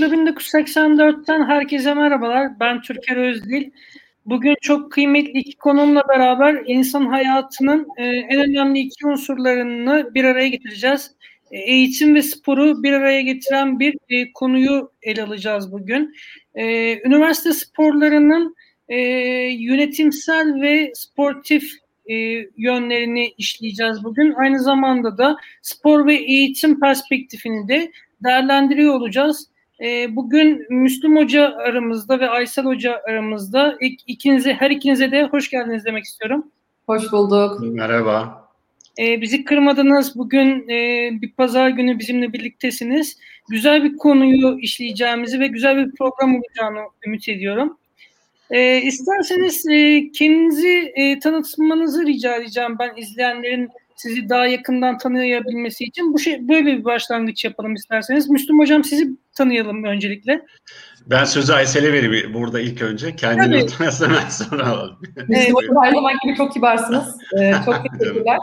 Daktilo 1984'ten herkese merhabalar. Ben Türker Özdil. Bugün çok kıymetli iki konumla beraber insan hayatının e, en önemli iki unsurlarını bir araya getireceğiz. E, eğitim ve sporu bir araya getiren bir e, konuyu ele alacağız bugün. Üniversite sporlarının yönetimsel ve sportif e, yönlerini işleyeceğiz bugün. Aynı zamanda da spor ve eğitim perspektifini de değerlendiriyor olacağız. E, bugün Müslüm Hoca aramızda ve Aysel Hoca aramızda. İk, ikinize, her ikinize de hoş geldiniz demek istiyorum. Hoş bulduk. Merhaba. E, bizi kırmadınız. Bugün e, bir pazar günü bizimle birliktesiniz. Güzel bir konuyu işleyeceğimizi ve güzel bir program olacağını ümit ediyorum. E, isterseniz e, kendinizi e, tanıtmanızı rica edeceğim ben izleyenlerin sizi daha yakından tanıyabilmesi için bu şey böyle bir başlangıç yapalım isterseniz. Müslüm Hocam sizi tanıyalım öncelikle. Ben sözü Aysel'e vereyim burada ilk önce. Kendini tanısın ben sonra alalım. Hocam her zaman gibi çok kibarsınız. Ee, çok teşekkürler.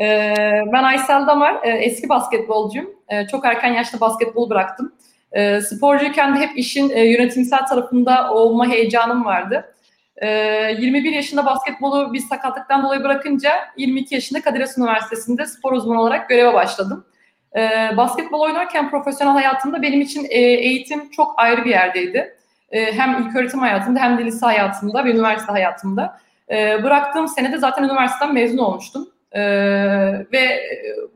Ee, ben Aysel Damar, ee, eski basketbolcuyum. Ee, çok erken yaşta basketbol bıraktım. Ee, sporcuyken de hep işin e, yönetimsel tarafında olma heyecanım vardı. 21 ee, yaşında basketbolu bir sakatlıktan dolayı bırakınca 22 yaşında Kadir Has Üniversitesi'nde spor uzmanı olarak göreve başladım. Ee, basketbol oynarken profesyonel hayatımda benim için e, eğitim çok ayrı bir yerdeydi. Ee, hem ilk öğretim hayatımda hem de lise hayatımda ve üniversite hayatımda. Bıraktığım senede zaten üniversiteden mezun olmuştum. ve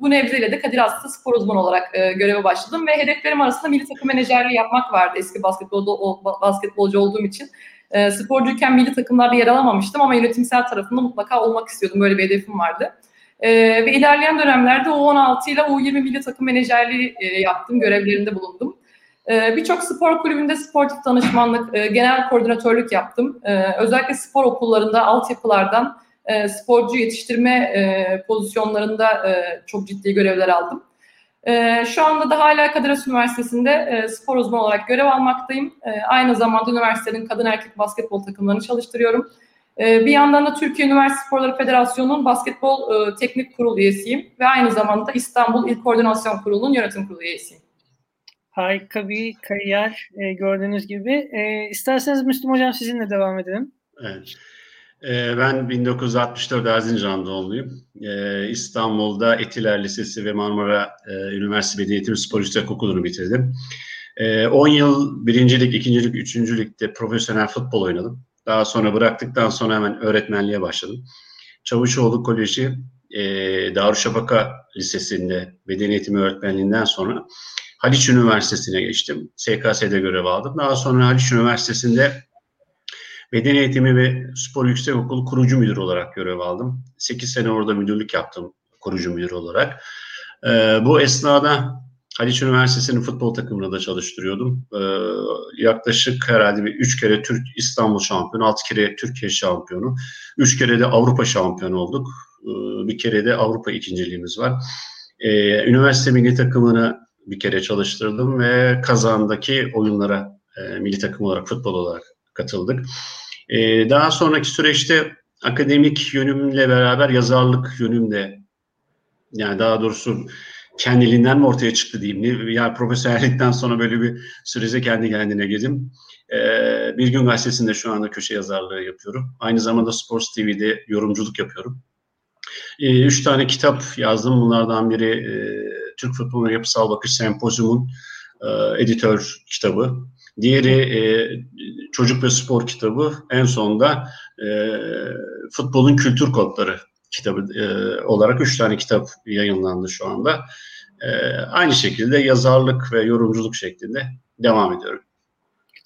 bu nebzeyle de Kadir Has'ta spor uzmanı olarak göreve başladım ve hedeflerim arasında milli takım menajerliği yapmak vardı eski basketbolda basketbolcu olduğum için. E, sporcuyken milli takımlarda yer alamamıştım ama yönetimsel tarafında mutlaka olmak istiyordum. Böyle bir hedefim vardı. E, ve ilerleyen dönemlerde U16 ile U20 milli takım menajerliği e, yaptım, görevlerinde bulundum. E, Birçok spor kulübünde sportif danışmanlık, e, genel koordinatörlük yaptım. E, özellikle spor okullarında, altyapılardan e, sporcu yetiştirme e, pozisyonlarında e, çok ciddi görevler aldım. E, şu anda da hala Kadir Has Üniversitesi'nde e, spor uzmanı olarak görev almaktayım. E, aynı zamanda üniversitenin kadın erkek basketbol takımlarını çalıştırıyorum. E, bir yandan da Türkiye Üniversite Sporları Federasyonu'nun basketbol e, teknik kurulu üyesiyim ve aynı zamanda İstanbul İl Koordinasyon Kurulu'nun yönetim kurulu üyesiyim. Harika bir kariyer e, gördüğünüz gibi. E, isterseniz Müslüm Hocam sizinle devam edelim. Evet. Ee, ben 1964 Erzincan doğumluyum. Ee, İstanbul'da Etiler Lisesi ve Marmara e, Üniversitesi Beden Eğitimi Spor Yüksek Okulu'nu bitirdim. 10 ee, yıl birincilik, ikincilik, üçüncülükte profesyonel futbol oynadım. Daha sonra bıraktıktan sonra hemen öğretmenliğe başladım. Çavuşoğlu Koleji e, Darüşşafaka Lisesi'nde beden eğitimi öğretmenliğinden sonra Haliç Üniversitesi'ne geçtim. SKS'de görev aldım. Daha sonra Haliç Üniversitesi'nde Beden Eğitimi ve Spor Yüksek Okulu kurucu müdür olarak görev aldım. 8 sene orada müdürlük yaptım kurucu müdür olarak. Ee, bu esnada Haliç Üniversitesi'nin futbol takımında da çalıştırıyordum. Ee, yaklaşık herhalde bir 3 kere Türk İstanbul şampiyonu, 6 kere Türkiye şampiyonu, 3 kere de Avrupa şampiyonu olduk. Ee, bir kere de Avrupa ikinciliğimiz var. Ee, üniversite milli takımını bir kere çalıştırdım ve Kazan'daki oyunlara e, milli takım olarak, futbol olarak katıldık. Ee, daha sonraki süreçte akademik yönümle beraber yazarlık yönüm de yani daha doğrusu kendiliğinden mi ortaya çıktı diyeyim. Yani profesyonellikten sonra böyle bir sürece kendi kendine girdim. Ee, bir gün gazetesinde şu anda köşe yazarlığı yapıyorum. Aynı zamanda Sports TV'de yorumculuk yapıyorum. Ee, üç tane kitap yazdım. Bunlardan biri e, Türk Futbolu Yapısal Bakış Sempozyum'un e, editör kitabı. Diğeri e, çocuk ve spor kitabı. En sonunda e, futbolun kültür kodları kitabı e, olarak üç tane kitap yayınlandı şu anda. E, aynı şekilde yazarlık ve yorumculuk şeklinde devam ediyorum.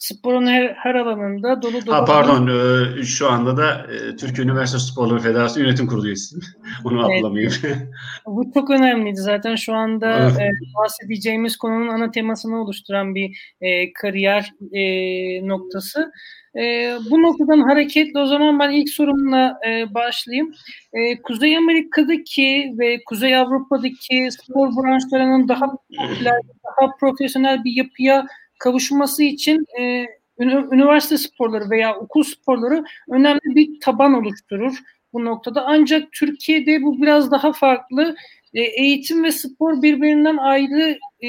Sporun her, her alanında dolu dolu. Ha, pardon e, şu anda da e, Türkiye Üniversite Sporları Federasyonu Yönetim Kurulu üyesiyim. Onu evet. atlamayayım. Bu çok önemliydi zaten şu anda evet. e, bahsedeceğimiz konunun ana temasını oluşturan bir e, kariyer e, noktası. E, bu noktadan hareketle o zaman ben ilk sorumla e, başlayayım. E, Kuzey Amerika'daki ve Kuzey Avrupa'daki spor branşlarının daha popüler, daha profesyonel bir yapıya kavuşması için e, üniversite sporları veya okul sporları önemli bir taban oluşturur bu noktada. Ancak Türkiye'de bu biraz daha farklı. e, eğitim ve spor birbirinden ayrı e,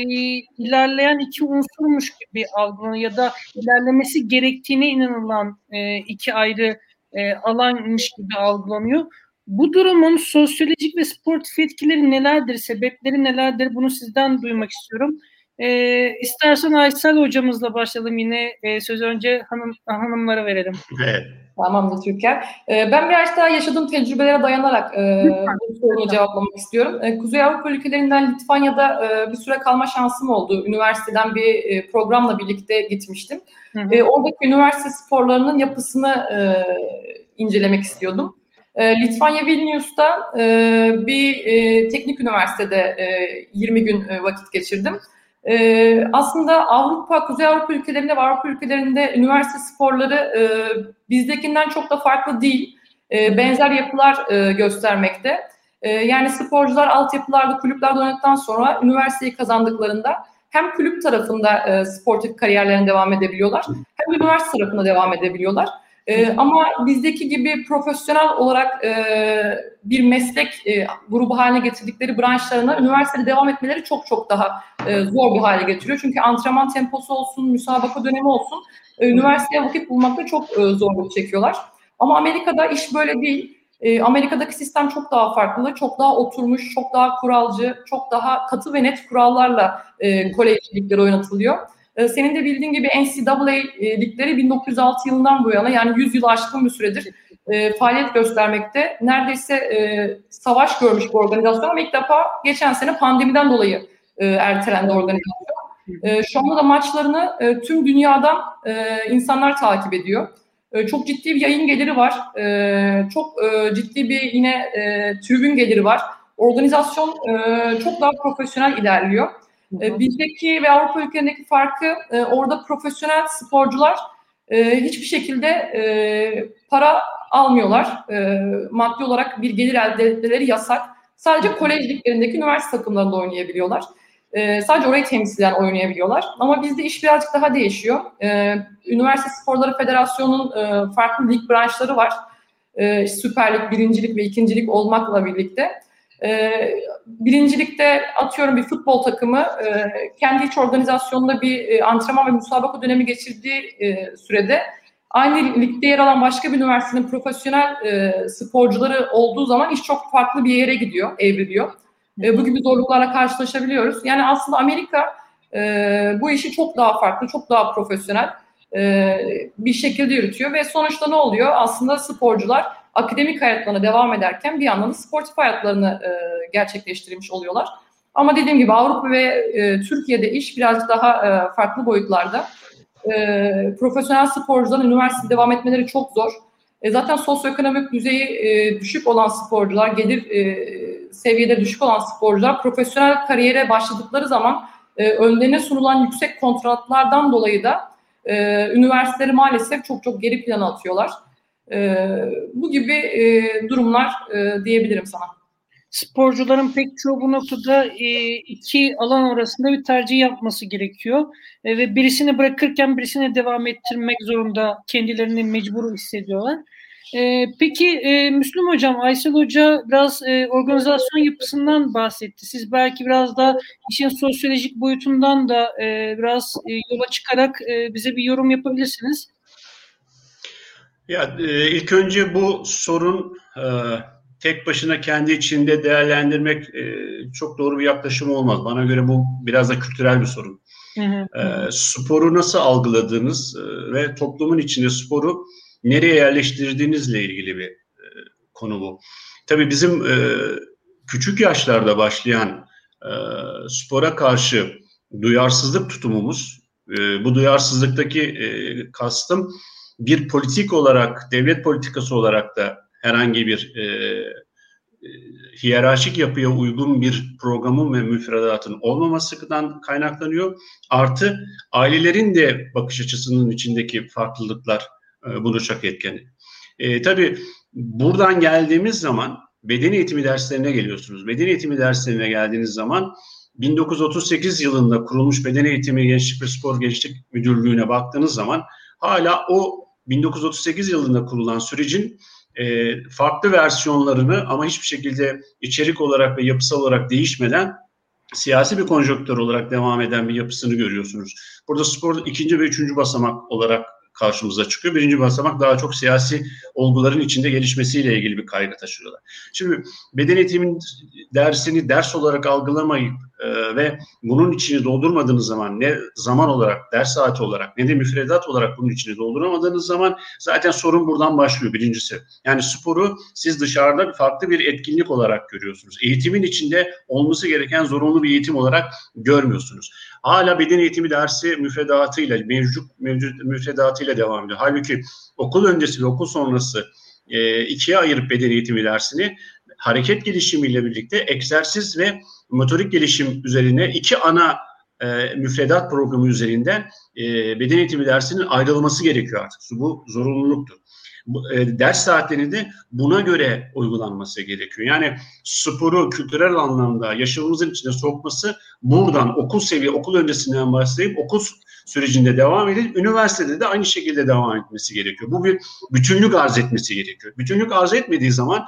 ilerleyen iki unsurmuş gibi algılanıyor ya da ilerlemesi gerektiğine inanılan e, iki ayrı e, alanmış gibi algılanıyor. Bu durumun sosyolojik ve sportif etkileri nelerdir, sebepleri nelerdir bunu sizden duymak istiyorum. E, istersen Aysel hocamızla başlayalım yine e, söz önce hanım hanımlara verelim. Evet. Tamamdır Türker. Ee, ben biraz daha yaşadığım tecrübelere dayanarak e, bu soruyu cevaplamak istiyorum. E, Kuzey Avrupa ülkelerinden Litvanya'da e, bir süre kalma şansım oldu. Üniversiteden bir e, programla birlikte gitmiştim. Hı hı. E, oradaki üniversite sporlarının yapısını e, incelemek istiyordum. E, Litvanya Vilnius'ta e, bir e, teknik üniversitede e, 20 gün e, vakit geçirdim. Ee, aslında Avrupa, Kuzey Avrupa ülkelerinde ve Avrupa ülkelerinde üniversite sporları e, bizdekinden çok da farklı değil. E, benzer yapılar e, göstermekte. E, yani sporcular altyapılarda, kulüplerde oynadıktan sonra üniversiteyi kazandıklarında hem kulüp tarafında e, sportif kariyerlerine devam edebiliyorlar hem üniversite tarafında devam edebiliyorlar. E, ama bizdeki gibi profesyonel olarak e, bir meslek e, grubu haline getirdikleri branşlarına üniversitede devam etmeleri çok çok daha e, zor bir hale getiriyor. Çünkü antrenman temposu olsun, müsabaka dönemi olsun, e, üniversiteye vakit bulmakta çok e, zorluk çekiyorlar. Ama Amerika'da iş böyle değil. E, Amerika'daki sistem çok daha farklı, çok daha oturmuş, çok daha kuralcı, çok daha katı ve net kurallarla e, kolej ligleri oynatılıyor. Ee, senin de bildiğin gibi NCAA e, ligleri 1906 yılından bu yana yani 100 yıl aşkın bir süredir e, faaliyet göstermekte. Neredeyse e, savaş görmüş bu organizasyon ama ilk defa geçen sene pandemiden dolayı ertelendi organizasyon. Şu anda da maçlarını tüm dünyadan insanlar takip ediyor. Çok ciddi bir yayın geliri var. Çok ciddi bir yine e, tribün geliri var. Organizasyon çok daha profesyonel ilerliyor. E, bizdeki ve Avrupa ülkelerindeki farkı e, orada profesyonel sporcular e, hiçbir şekilde para almıyorlar. Maddi olarak bir gelir elde etmeleri yasak. Sadece kolej liglerindeki üniversite takımlarında oynayabiliyorlar. Sadece orayı temsilen oynayabiliyorlar. Ama bizde iş birazcık daha değişiyor. Üniversite Sporları Federasyonu'nun farklı lig branşları var. E, Süper Lig, birincilik ve ikincilik olmakla birlikte. E, birincilikte atıyorum bir futbol takımı e, kendi iç organizasyonunda bir e, antrenman ve müsabaka dönemi geçirdiği e, sürede aynı ligde yer alan başka bir üniversitenin profesyonel e, sporcuları olduğu zaman iş çok farklı bir yere gidiyor, evriliyor. E, bu gibi zorluklarla karşılaşabiliyoruz. Yani aslında Amerika e, bu işi çok daha farklı, çok daha profesyonel e, bir şekilde yürütüyor ve sonuçta ne oluyor? Aslında sporcular akademik hayatlarına devam ederken bir yandan da sportif hayatlarını e, gerçekleştirmiş oluyorlar. Ama dediğim gibi Avrupa ve e, Türkiye'de iş biraz daha e, farklı boyutlarda. E, profesyonel sporcuların üniversitede devam etmeleri çok zor. E, zaten sosyoekonomik düzeyi e, düşük olan sporcular, gelir e, seviyede düşük olan sporcular profesyonel kariyere başladıkları zaman e, önlerine sunulan yüksek kontratlardan dolayı da e, üniversiteleri maalesef çok çok geri plana atıyorlar. E, bu gibi e, durumlar e, diyebilirim sana. Sporcuların pek çoğu bu noktada e, iki alan arasında bir tercih yapması gerekiyor. Ve birisini bırakırken birisine devam ettirmek zorunda kendilerini mecbur hissediyorlar. Peki Müslüm Hocam, Aysel Hoca biraz organizasyon yapısından bahsetti. Siz belki biraz da işin sosyolojik boyutundan da biraz yola çıkarak bize bir yorum yapabilirsiniz. Ya e, ilk önce bu sorun e, tek başına kendi içinde değerlendirmek e, çok doğru bir yaklaşım olmaz. Bana göre bu biraz da kültürel bir sorun. Hı hı. E, sporu nasıl algıladığınız e, ve toplumun içinde sporu nereye yerleştirdiğinizle ilgili bir e, konu bu. Tabii bizim e, küçük yaşlarda başlayan e, spora karşı duyarsızlık tutumumuz, e, bu duyarsızlıktaki e, kastım bir politik olarak, devlet politikası olarak da herhangi bir e, e, hiyerarşik yapıya uygun bir programın ve müfredatın olmamasından kaynaklanıyor. Artı ailelerin de bakış açısının içindeki farklılıklar e, bunu çok etken. E, tabii buradan geldiğimiz zaman beden eğitimi derslerine geliyorsunuz. Beden eğitimi derslerine geldiğiniz zaman 1938 yılında kurulmuş Beden Eğitimi Gençlik ve Spor Gençlik Müdürlüğü'ne baktığınız zaman hala o 1938 yılında kurulan sürecin e, farklı versiyonlarını ama hiçbir şekilde içerik olarak ve yapısal olarak değişmeden siyasi bir konjonktör olarak devam eden bir yapısını görüyorsunuz. Burada spor ikinci ve üçüncü basamak olarak karşımıza çıkıyor. Birinci basamak daha çok siyasi olguların içinde gelişmesiyle ilgili bir kaygı taşıyorlar. Şimdi beden eğitimin dersini ders olarak algılamayıp e, ve bunun içini doldurmadığınız zaman ne zaman olarak, ders saati olarak ne de müfredat olarak bunun içini dolduramadığınız zaman zaten sorun buradan başlıyor birincisi. Yani sporu siz dışarıda farklı bir etkinlik olarak görüyorsunuz. Eğitimin içinde olması gereken zorunlu bir eğitim olarak görmüyorsunuz. Hala beden eğitimi dersi müfredatıyla, mevcut, mevcut müfredatıyla devam ediyor. Halbuki okul öncesi ve okul sonrası e, ikiye ayırıp beden eğitimi dersini hareket gelişimiyle birlikte egzersiz ve motorik gelişim üzerine iki ana e, müfredat programı üzerinden e, beden eğitimi dersinin ayrılması gerekiyor artık. Bu zorunluluktur. E, ders saatlerinde buna göre uygulanması gerekiyor. Yani sporu kültürel anlamda yaşamımızın içine sokması buradan okul seviye, okul öncesinden başlayıp okul sürecinde devam edip üniversitede de aynı şekilde devam etmesi gerekiyor. Bu bir bütünlük arz etmesi gerekiyor. Bütünlük arz etmediği zaman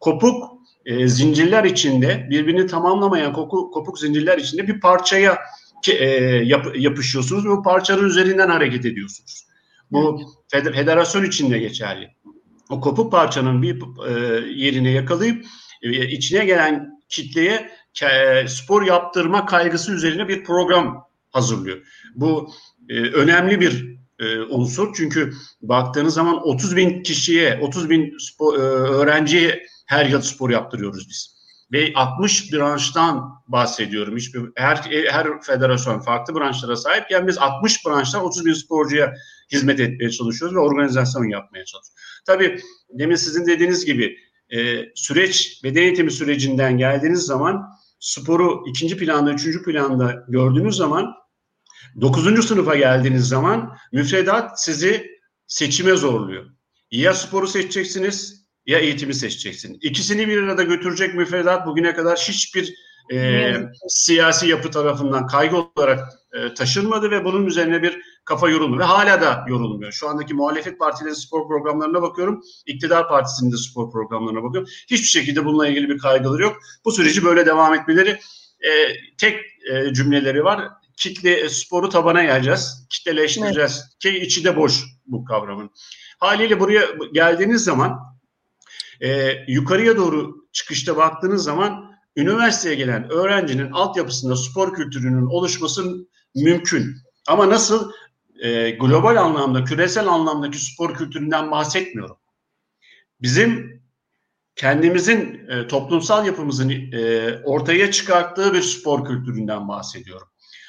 kopuk e, zincirler içinde birbirini tamamlamayan koku, kopuk zincirler içinde bir parçaya e, yap, yapışıyorsunuz ve bu parçanın üzerinden hareket ediyorsunuz. Bu feder, federasyon içinde geçerli. O kopuk parçanın bir e, yerine yakalayıp e, içine gelen kitleye e, spor yaptırma kaygısı üzerine bir program hazırlıyor. Bu e, önemli bir e, unsur çünkü baktığınız zaman 30 bin kişiye, 30 bin spor, e, öğrenciye her yıl spor yaptırıyoruz biz. Ve 60 branştan bahsediyorum. Hiçbir, her, her federasyon farklı branşlara sahipken biz 60 branştan 30 bin sporcuya hizmet etmeye çalışıyoruz ve organizasyon yapmaya çalışıyoruz. Tabii demin sizin dediğiniz gibi e, süreç, beden eğitimi sürecinden geldiğiniz zaman sporu ikinci planda, üçüncü planda gördüğünüz zaman dokuzuncu sınıfa geldiğiniz zaman müfredat sizi seçime zorluyor. Ya sporu seçeceksiniz ya eğitimi seçeceksin. İkisini bir arada götürecek müfredat bugüne kadar hiçbir e, siyasi yapı tarafından kaygı olarak e, taşınmadı ve bunun üzerine bir kafa yorulmuyor ve hala da yorulmuyor. Şu andaki muhalefet partileri spor programlarına bakıyorum, iktidar partisinin de spor programlarına bakıyorum. Hiçbir şekilde bununla ilgili bir kaygıları yok. Bu süreci böyle devam etmeleri e, tek e, cümleleri var. Kitle e, sporu tabana yayacağız, kitleleştireceğiz evet. ki içi de boş bu kavramın. Haliyle buraya geldiğiniz zaman e, yukarıya doğru çıkışta baktığınız zaman üniversiteye gelen öğrencinin altyapısında spor kültürünün oluşması mümkün. Ama nasıl e, global anlamda, küresel anlamdaki spor kültüründen bahsetmiyorum. Bizim kendimizin e, toplumsal yapımızın e, ortaya çıkarttığı bir spor kültüründen bahsediyorum.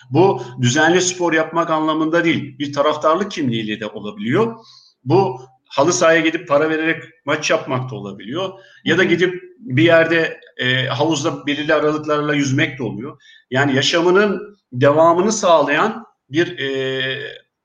Bu düzenli spor yapmak anlamında değil, bir taraftarlık kimliğiyle de olabiliyor. Bu halı sahaya gidip para vererek maç yapmak da olabiliyor. Ya da gidip bir yerde e, havuzda belirli aralıklarla yüzmek de oluyor. Yani yaşamının devamını sağlayan bir e,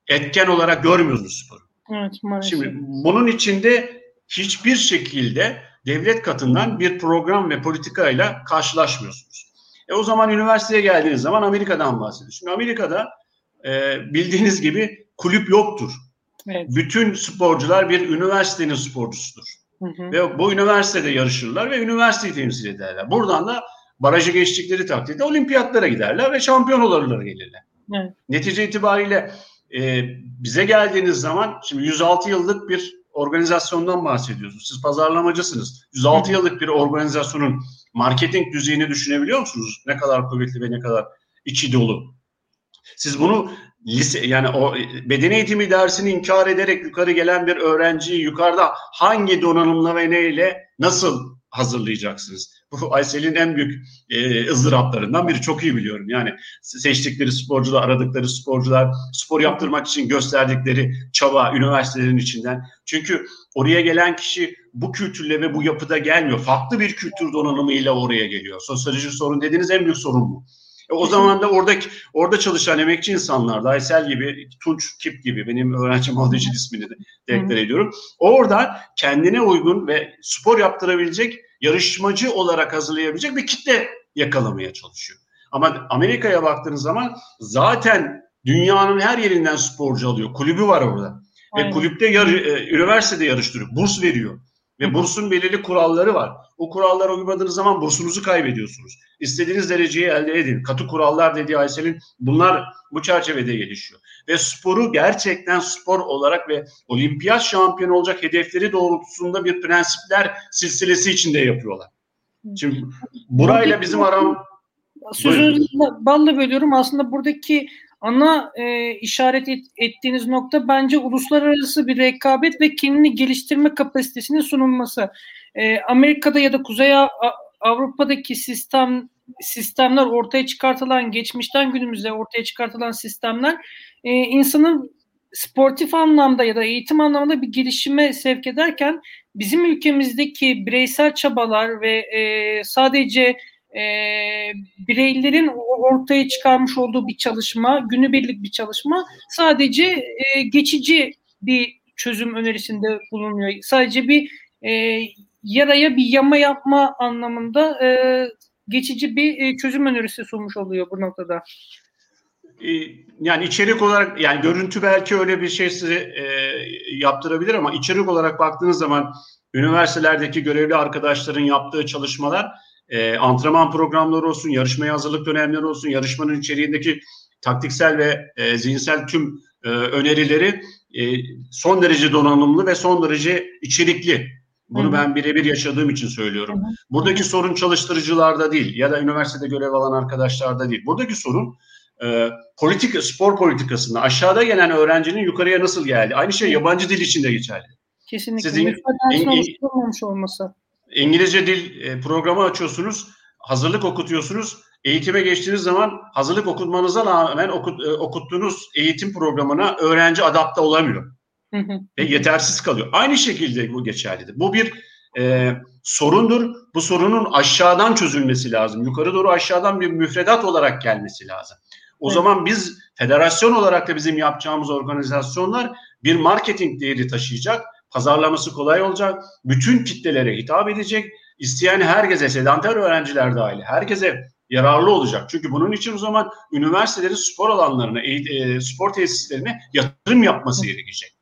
etken olarak görmüyoruz sporu. Evet, maalesef. Şimdi bunun içinde hiçbir şekilde devlet katından bir program ve politikayla karşılaşmıyorsunuz. E o zaman üniversiteye geldiğiniz zaman Amerika'dan bahsediyoruz. Şimdi Amerika'da e, bildiğiniz gibi kulüp yoktur. Evet. Bütün sporcular bir üniversitenin sporcusudur. Hı hı. Ve bu üniversitede yarışırlar ve üniversiteyi temsil ederler. Buradan da barajı geçtikleri takdirde olimpiyatlara giderler ve şampiyon olurlar gelirler. Evet. Netice itibariyle e, bize geldiğiniz zaman şimdi 106 yıllık bir organizasyondan bahsediyorsunuz. Siz pazarlamacısınız. 106 Hı. yıllık bir organizasyonun marketing düzeyini düşünebiliyor musunuz? Ne kadar kuvvetli ve ne kadar içi dolu. Siz bunu lise yani o beden eğitimi dersini inkar ederek yukarı gelen bir öğrenciyi yukarıda hangi donanımla ve neyle nasıl hazırlayacaksınız? Bu Aysel'in en büyük e, ızdıraplarından biri. Çok iyi biliyorum. Yani seçtikleri sporcular, aradıkları sporcular, spor yaptırmak için gösterdikleri çaba üniversitelerin içinden. Çünkü oraya gelen kişi bu kültürle ve bu yapıda gelmiyor. Farklı bir kültür donanımıyla oraya geliyor. Sosyolojik sorun dediğiniz en büyük sorun bu. E o zaman da oradaki orada çalışan emekçi insanlar, Aysel gibi, Tunç Kip gibi benim öğrencim olduğu için ismini de deklar ediyorum. Orada kendine uygun ve spor yaptırabilecek, yarışmacı olarak hazırlayabilecek bir kitle yakalamaya çalışıyor. Ama Amerika'ya baktığınız zaman zaten dünyanın her yerinden sporcu alıyor. Kulübü var orada. Aynen. Ve kulüpte yarı, e, üniversitede yarıştırıyor. Burs veriyor. Ve bursun belirli kuralları var. O kurallara uymadığınız zaman bursunuzu kaybediyorsunuz. İstediğiniz dereceyi elde edin. Katı kurallar dediği Aysel'in bunlar bu çerçevede gelişiyor. Ve sporu gerçekten spor olarak ve olimpiyat şampiyonu olacak hedefleri doğrultusunda bir prensipler silsilesi içinde yapıyorlar. Şimdi burayla bizim aram... Sözünüzü balla bölüyorum. Aslında buradaki ana e, işaret et, ettiğiniz nokta bence uluslararası bir rekabet ve kendini geliştirme kapasitesinin sunulması. E, Amerika'da ya da Kuzey Avrupa'daki sistem sistemler ortaya çıkartılan geçmişten günümüze ortaya çıkartılan sistemler e, insanın sportif anlamda ya da eğitim anlamında bir gelişime sevk ederken bizim ülkemizdeki bireysel çabalar ve e, sadece e, bireylerin ortaya çıkarmış olduğu bir çalışma, günübirlik bir çalışma sadece e, geçici bir çözüm önerisinde bulunuyor. Sadece bir e, yaraya bir yama yapma anlamında e, geçici bir e, çözüm önerisi sunmuş oluyor bu noktada. E, yani içerik olarak yani görüntü belki öyle bir şey size e, yaptırabilir ama içerik olarak baktığınız zaman üniversitelerdeki görevli arkadaşların yaptığı çalışmalar e, antrenman programları olsun, yarışmaya hazırlık dönemleri olsun, yarışmanın içeriğindeki taktiksel ve e, zihinsel tüm e, önerileri e, son derece donanımlı ve son derece içerikli. Bunu Hı-hı. ben birebir yaşadığım için söylüyorum. Hı-hı. Buradaki sorun çalıştırıcılarda değil ya da üniversitede görev alan arkadaşlarda değil. Buradaki sorun e, politik spor politikasında aşağıda gelen öğrencinin yukarıya nasıl geldi? Aynı şey yabancı dil için de geçerli. Kesinlikle. Sizin in, in, olması. İngilizce dil e, programı açıyorsunuz, hazırlık okutuyorsunuz. Eğitime geçtiğiniz zaman hazırlık okutmanıza rağmen okut, e, okuttuğunuz eğitim programına öğrenci adapte olamıyor. Ve yetersiz kalıyor. Aynı şekilde bu geçerlidir. Bu bir e, sorundur. Bu sorunun aşağıdan çözülmesi lazım. Yukarı doğru aşağıdan bir müfredat olarak gelmesi lazım. O evet. zaman biz federasyon olarak da bizim yapacağımız organizasyonlar bir marketing değeri taşıyacak pazarlaması kolay olacak, bütün kitlelere hitap edecek, isteyen herkese, sedanter öğrenciler dahil, herkese yararlı olacak. Çünkü bunun için o zaman üniversitelerin spor alanlarına, e, spor tesislerine yatırım yapması gerekecek.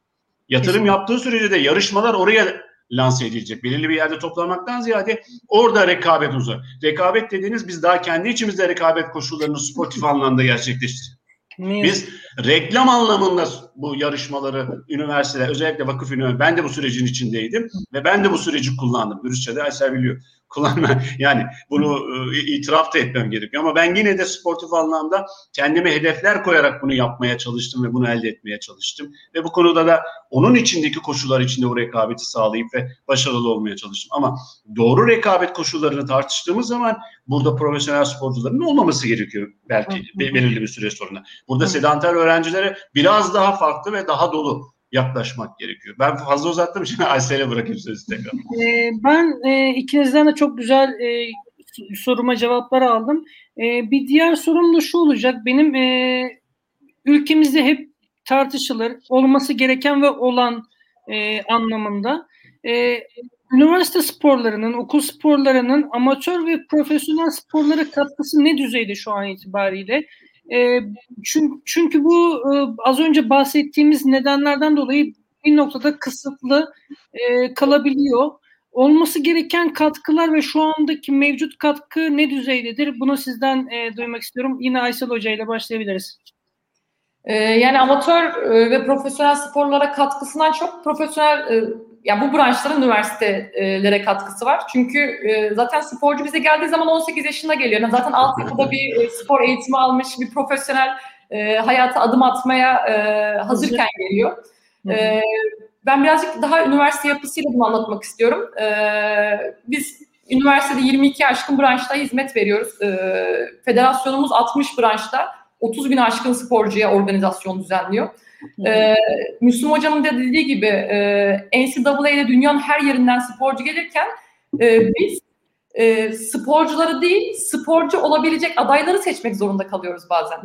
Yatırım yaptığı sürece de yarışmalar oraya lanse edilecek. Belirli bir yerde toplamaktan ziyade orada rekabet uzar. Rekabet dediğiniz biz daha kendi içimizde rekabet koşullarını sportif anlamda gerçekleştireceğiz. Biz reklam anlamında bu yarışmaları üniversiteler, özellikle vakıf üniversite, ben de bu sürecin içindeydim ve ben de bu süreci kullandım. Dürüstçe de Aysel biliyor. Kullanma, yani bunu e, itiraf da etmem gerekiyor. Ama ben yine de sportif anlamda kendime hedefler koyarak bunu yapmaya çalıştım ve bunu elde etmeye çalıştım. Ve bu konuda da onun içindeki koşullar içinde o rekabeti sağlayıp ve başarılı olmaya çalıştım. Ama doğru rekabet koşullarını tartıştığımız zaman burada profesyonel sporcuların olmaması gerekiyor belki belirli bir süre sonra. Burada sedanter öğrencilere biraz daha farklı ve daha dolu yaklaşmak gerekiyor. Ben fazla uzattım şimdi Aysel'e bırakayım sözü tekrar. Ee, ben e, ikinizden de çok güzel e, soruma cevaplar aldım. E, bir diğer sorum da şu olacak. Benim ülkemizde hep tartışılır, olması gereken ve olan anlamında. Üniversite sporlarının, okul sporlarının amatör ve profesyonel sporlara katkısı ne düzeyde şu an itibariyle? E, çünkü, çünkü bu e, az önce bahsettiğimiz nedenlerden dolayı bir noktada kısıtlı e, kalabiliyor. Olması gereken katkılar ve şu andaki mevcut katkı ne düzeydedir? Bunu sizden e, duymak istiyorum. Yine Aysel Hoca ile başlayabiliriz. E, yani amatör e, ve profesyonel sporlara katkısından çok profesyonel e, yani bu branşların üniversitelere katkısı var. Çünkü e, zaten sporcu bize geldiği zaman 18 yaşında geliyor. Yani zaten altyapıda bir e, spor eğitimi almış, bir profesyonel e, hayata adım atmaya e, hazırken geliyor. Ben birazcık daha üniversite yapısıyla bunu anlatmak istiyorum. Biz üniversitede 22 aşkın branşta hizmet veriyoruz. Federasyonumuz 60 branşta 30 bin aşkın sporcuya organizasyon düzenliyor. Ee, Müslüm Hocam'ın da dediği gibi e, NCAA'de dünyanın her yerinden sporcu gelirken e, biz e, sporcuları değil sporcu olabilecek adayları seçmek zorunda kalıyoruz bazen.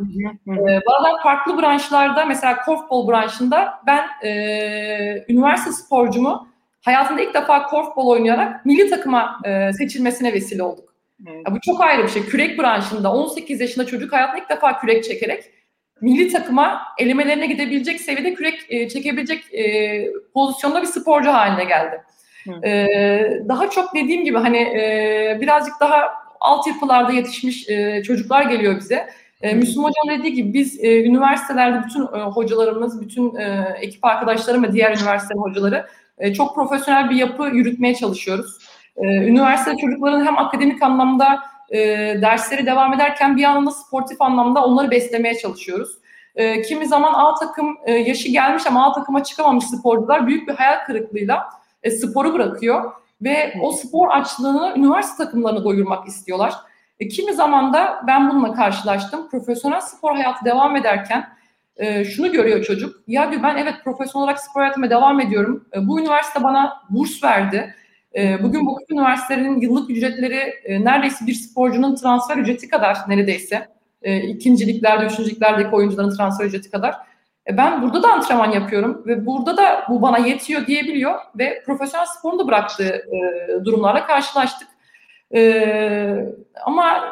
e, bazen farklı branşlarda mesela korfbol branşında ben e, üniversite sporcumu hayatında ilk defa korfbol oynayarak milli takıma e, seçilmesine vesile olduk. Evet. Ya bu çok ayrı bir şey. Kürek branşında 18 yaşında çocuk hayatında ilk defa kürek çekerek milli takıma elemelerine gidebilecek seviyede kürek e, çekebilecek e, pozisyonda bir sporcu haline geldi. E, daha çok dediğim gibi hani e, birazcık daha altyapılarda yetişmiş e, çocuklar geliyor bize. E, Müslüm Hocam dediği gibi biz e, üniversitelerde bütün e, hocalarımız, bütün e, ekip arkadaşlarım ve diğer üniversite hocaları e, çok profesyonel bir yapı yürütmeye çalışıyoruz. E, üniversite çocukların hem akademik anlamda e, dersleri devam ederken bir yandan da sportif anlamda onları beslemeye çalışıyoruz. E, kimi zaman A takım e, yaşı gelmiş ama A takıma çıkamamış sporcular büyük bir hayal kırıklığıyla e, sporu bırakıyor ve o spor açlığını üniversite takımlarına doyurmak istiyorlar. E, kimi zaman da ben bununla karşılaştım. Profesyonel spor hayatı devam ederken e, şunu görüyor çocuk. Ya diyor ben evet profesyonel olarak spor hayatıma devam ediyorum. E, bu üniversite bana burs verdi. E, bugün bu üniversitelerinin yıllık ücretleri e, neredeyse bir sporcunun transfer ücreti kadar neredeyse. E, ikinciliklerde, üçüncülüklerdeki oyuncuların transfer ücreti kadar. E, ben burada da antrenman yapıyorum ve burada da bu bana yetiyor diyebiliyor ve profesyonel sporunu da bıraktığı durumlarla karşılaştık. Ama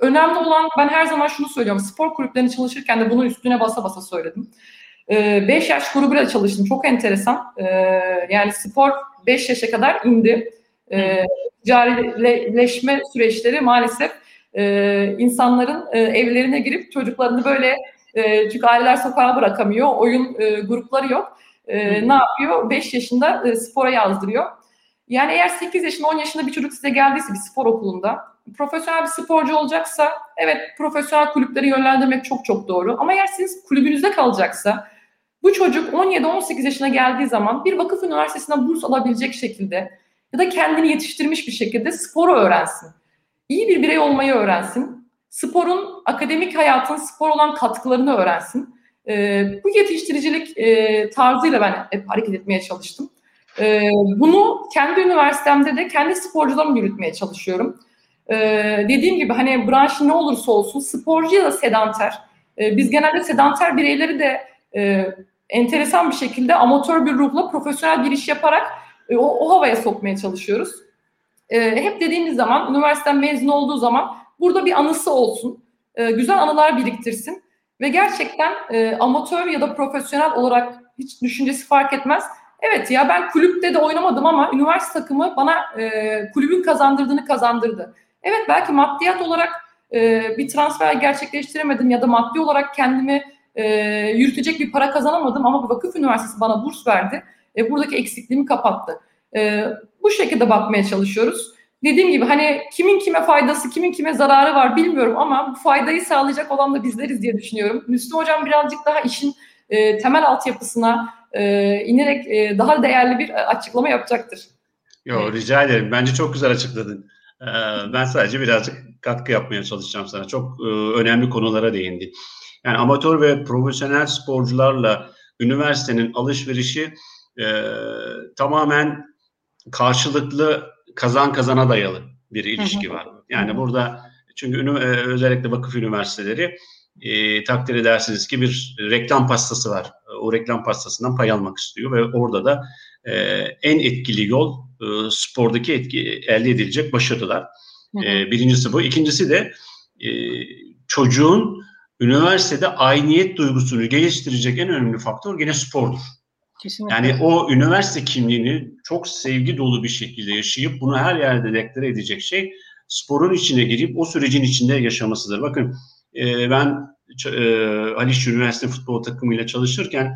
önemli olan ben her zaman şunu söylüyorum. Spor kulüplerinde çalışırken de bunun üstüne basa basa söyledim. 5 yaş grubuyla çalıştım. Çok enteresan. yani spor 5 yaşa kadar indi. E, ticarileşme süreçleri maalesef insanların evlerine girip çocuklarını böyle e, çünkü aileler sokağa bırakamıyor. Oyun e, grupları yok. E, ne yapıyor? 5 yaşında e, spora yazdırıyor. Yani eğer 8 yaşında 10 yaşında bir çocuk size geldiyse bir spor okulunda profesyonel bir sporcu olacaksa evet profesyonel kulüpleri yönlendirmek çok çok doğru. Ama eğer siz kulübünüzde kalacaksa bu çocuk 17-18 yaşına geldiği zaman bir vakıf üniversitesinden burs alabilecek şekilde ya da kendini yetiştirmiş bir şekilde sporu öğrensin. İyi bir birey olmayı öğrensin sporun akademik hayatın spor olan katkılarını öğrensin. E, bu yetiştiricilik e, tarzıyla ben hep hareket etmeye çalıştım. E, bunu kendi üniversitemde de kendi sporcularımı yürütmeye çalışıyorum. E, dediğim gibi hani branş ne olursa olsun sporcu ya da sedanter. E, biz genelde sedanter bireyleri de e, enteresan bir şekilde amatör bir ruhla profesyonel bir iş yaparak e, o, o havaya sokmaya çalışıyoruz. E, hep dediğimiz zaman üniversiteden mezun olduğu zaman burada bir anısı olsun. E, güzel anılar biriktirsin ve gerçekten e, amatör ya da profesyonel olarak hiç düşüncesi fark etmez. Evet ya ben kulüpte de oynamadım ama üniversite takımı bana e, kulübün kazandırdığını kazandırdı. Evet belki maddiyat olarak e, bir transfer gerçekleştiremedim ya da maddi olarak kendimi e, yürütecek bir para kazanamadım ama vakıf üniversitesi bana burs verdi. E, buradaki eksikliğimi kapattı. E, bu şekilde bakmaya çalışıyoruz dediğim gibi hani kimin kime faydası, kimin kime zararı var bilmiyorum ama bu faydayı sağlayacak olan da bizleriz diye düşünüyorum. Müslüm Hocam birazcık daha işin e, temel altyapısına e, inerek e, daha değerli bir açıklama yapacaktır. Yo rica ederim. Bence çok güzel açıkladın. Ee, ben sadece birazcık katkı yapmaya çalışacağım sana. Çok e, önemli konulara değindin. Yani amatör ve profesyonel sporcularla üniversitenin alışverişi e, tamamen karşılıklı kazan kazana dayalı bir ilişki var. Yani burada çünkü e, özellikle vakıf üniversiteleri e, takdir edersiniz ki bir reklam pastası var. O reklam pastasından pay almak istiyor ve orada da e, en etkili yol e, spordaki etki elde edilecek başarılar. E, birincisi bu. İkincisi de e, çocuğun üniversitede ayniyet duygusunu geliştirecek en önemli faktör gene spordur. Kesinlikle. Yani o üniversite kimliğini çok sevgi dolu bir şekilde yaşayıp bunu her yerde deklare edecek şey sporun içine girip o sürecin içinde yaşamasıdır. Bakın e, ben e, Haliç Üniversite futbol takımıyla çalışırken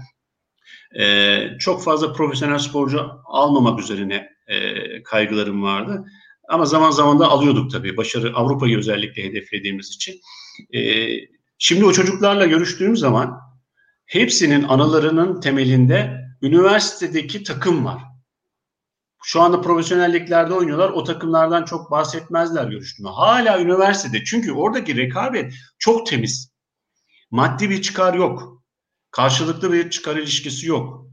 e, çok fazla profesyonel sporcu almamak üzerine e, kaygılarım vardı. Ama zaman zaman da alıyorduk tabii. Başarı Avrupa'yı özellikle hedeflediğimiz için. E, şimdi o çocuklarla görüştüğüm zaman hepsinin anılarının temelinde üniversitedeki takım var. Şu anda profesyonelliklerde oynuyorlar. O takımlardan çok bahsetmezler görüştüğümde. Hala üniversitede. Çünkü oradaki rekabet çok temiz. Maddi bir çıkar yok. Karşılıklı bir çıkar ilişkisi yok.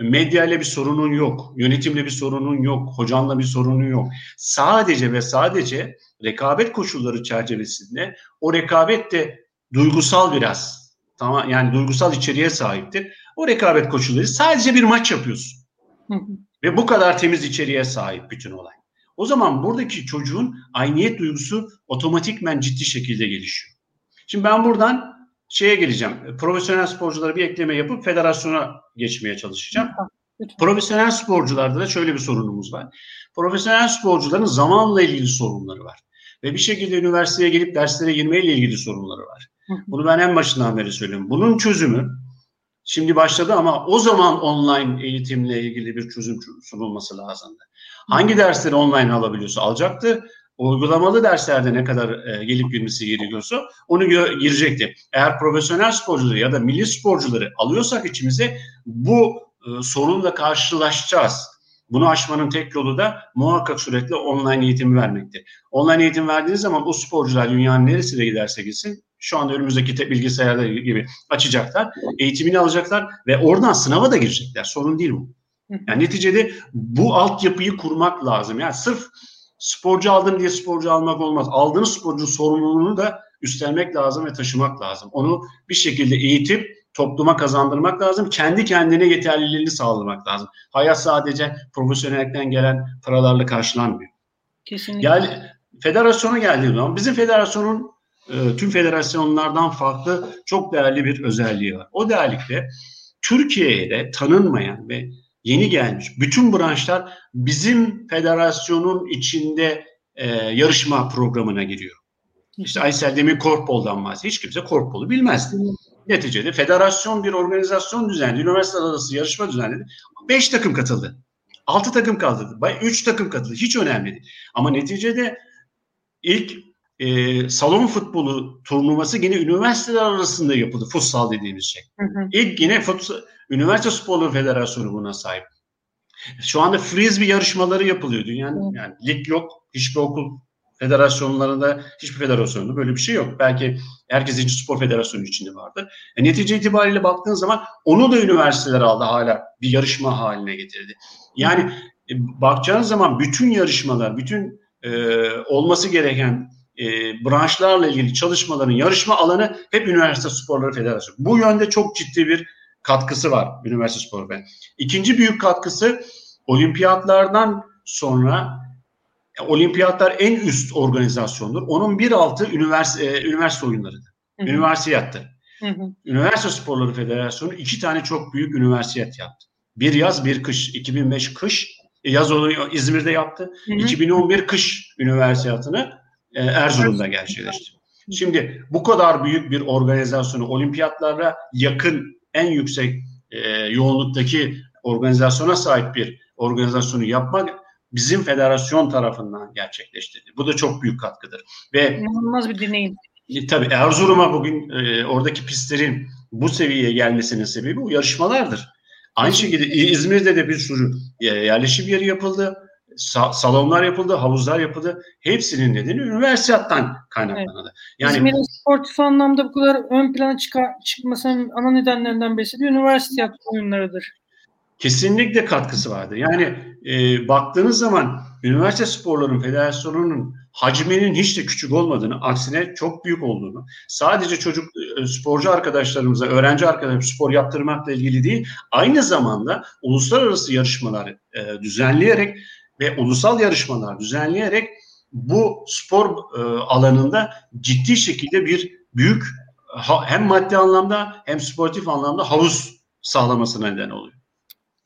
Medya ile bir sorunun yok. Yönetimle bir sorunun yok. Hocanla bir sorunun yok. Sadece ve sadece rekabet koşulları çerçevesinde o rekabet de duygusal biraz. Tamam yani duygusal içeriğe sahiptir. O rekabet koşulları sadece bir maç yapıyorsun. Ve bu kadar temiz içeriğe sahip bütün olay. O zaman buradaki çocuğun ayniyet duygusu otomatikmen ciddi şekilde gelişiyor. Şimdi ben buradan şeye geleceğim. Profesyonel sporculara bir ekleme yapıp federasyona geçmeye çalışacağım. Lütfen. Profesyonel sporcularda da şöyle bir sorunumuz var. Profesyonel sporcuların zamanla ilgili sorunları var. Ve bir şekilde üniversiteye gelip derslere girmeyle ilgili sorunları var. Bunu ben en başından beri söylüyorum. Bunun çözümü şimdi başladı ama o zaman online eğitimle ilgili bir çözüm sunulması lazımdı. Hangi dersleri online alabiliyorsa alacaktı. Uygulamalı derslerde ne kadar e, gelip girmesi gerekiyorsa onu girecekti. Eğer profesyonel sporcuları ya da milli sporcuları alıyorsak içimize bu e, sorunla karşılaşacağız. Bunu aşmanın tek yolu da muhakkak sürekli online eğitimi vermektir. Online eğitim verdiğiniz zaman o sporcular dünyanın neresine giderse gitsin şu anda önümüzdeki bilgisayarda gibi açacaklar, eğitimini alacaklar ve oradan sınava da girecekler. Sorun değil bu. Yani neticede bu altyapıyı kurmak lazım. Yani sırf sporcu aldım diye sporcu almak olmaz. Aldığınız sporcunun sorumluluğunu da üstlenmek lazım ve taşımak lazım. Onu bir şekilde eğitip topluma kazandırmak lazım. Kendi kendine yeterliliğini sağlamak lazım. Hayat sadece profesyonellikten gelen paralarla karşılanmıyor. Kesinlikle. Yani federasyona geldiği zaman bizim federasyonun e, tüm federasyonlardan farklı çok değerli bir özelliği var. O değerlikle Türkiye'de tanınmayan ve yeni gelmiş bütün branşlar bizim federasyonun içinde e, yarışma programına giriyor. İşte Aysel Demir Korpol'dan bahsediyor. Hiç kimse Korpol'u bilmezdi. Neticede federasyon bir organizasyon düzenledi. Üniversite arası yarışma düzenledi. Beş takım katıldı. Altı takım kaldı. Üç takım katıldı. Hiç önemli değil. Ama neticede ilk e, salon futbolu turnuvası yine üniversiteler arasında yapıldı. Futsal dediğimiz şey. Hı hı. İlk yine futsal, Üniversite Sporları Federasyonu buna sahip. Şu anda frisbee yarışmaları yapılıyor dünyanın. Yani lig yok. Hiçbir okul federasyonlarında hiçbir federasyonda böyle bir şey yok. Belki herkes için spor federasyonu içinde vardır. E, netice itibariyle baktığın zaman onu da üniversiteler aldı hala bir yarışma haline getirdi. Yani e, bakacağınız zaman bütün yarışmalar, bütün e, olması gereken e, branşlarla ilgili çalışmaların yarışma alanı hep Üniversite Sporları Federasyonu. Bu yönde çok ciddi bir katkısı var Üniversite Spor Federasyonu. İkinci büyük katkısı olimpiyatlardan sonra olimpiyatlar en üst organizasyondur. Onun bir altı üniversite, e, üniversite oyunlarıdır. Üniversiyattır. Üniversite Sporları Federasyonu iki tane çok büyük üniversiyat yaptı. Bir yaz bir kış. 2005 kış e, yaz onu İzmir'de yaptı. Hı hı. 2011 kış üniversiyatını e, Erzurum'da gerçekleştirdi. Şimdi bu kadar büyük bir organizasyonu olimpiyatlara yakın en yüksek e, yoğunluktaki organizasyona sahip bir organizasyonu yapmak bizim federasyon tarafından gerçekleştirildi. Bu da çok büyük katkıdır. Ve inanılmaz bir deneyim. E, tabii Erzurum'a bugün e, oradaki pistlerin bu seviyeye gelmesinin sebebi bu yarışmalardır. Aynı şekilde İzmir'de de bir sürü e, yerleşim yeri yapıldı. Sa- salonlar yapıldı, havuzlar yapıldı. Hepsinin nedeni üniversiteden kaynaklandı. Evet. Yani İzmir'in sportif anlamda bu kadar ön plana çıkar, çıkmasının ana nedenlerinden birisi de üniversite oyunlarıdır. Kesinlikle katkısı vardı. Yani e, baktığınız zaman üniversite sporların federasyonunun hacminin hiç de küçük olmadığını, aksine çok büyük olduğunu, sadece çocuk e, sporcu arkadaşlarımıza, öğrenci arkadaşlarımıza spor yaptırmakla ilgili değil, aynı zamanda uluslararası yarışmalar e, düzenleyerek ve ulusal yarışmalar düzenleyerek bu spor e, alanında ciddi şekilde bir büyük hem maddi anlamda hem sportif anlamda havuz sağlamasına neden oluyor.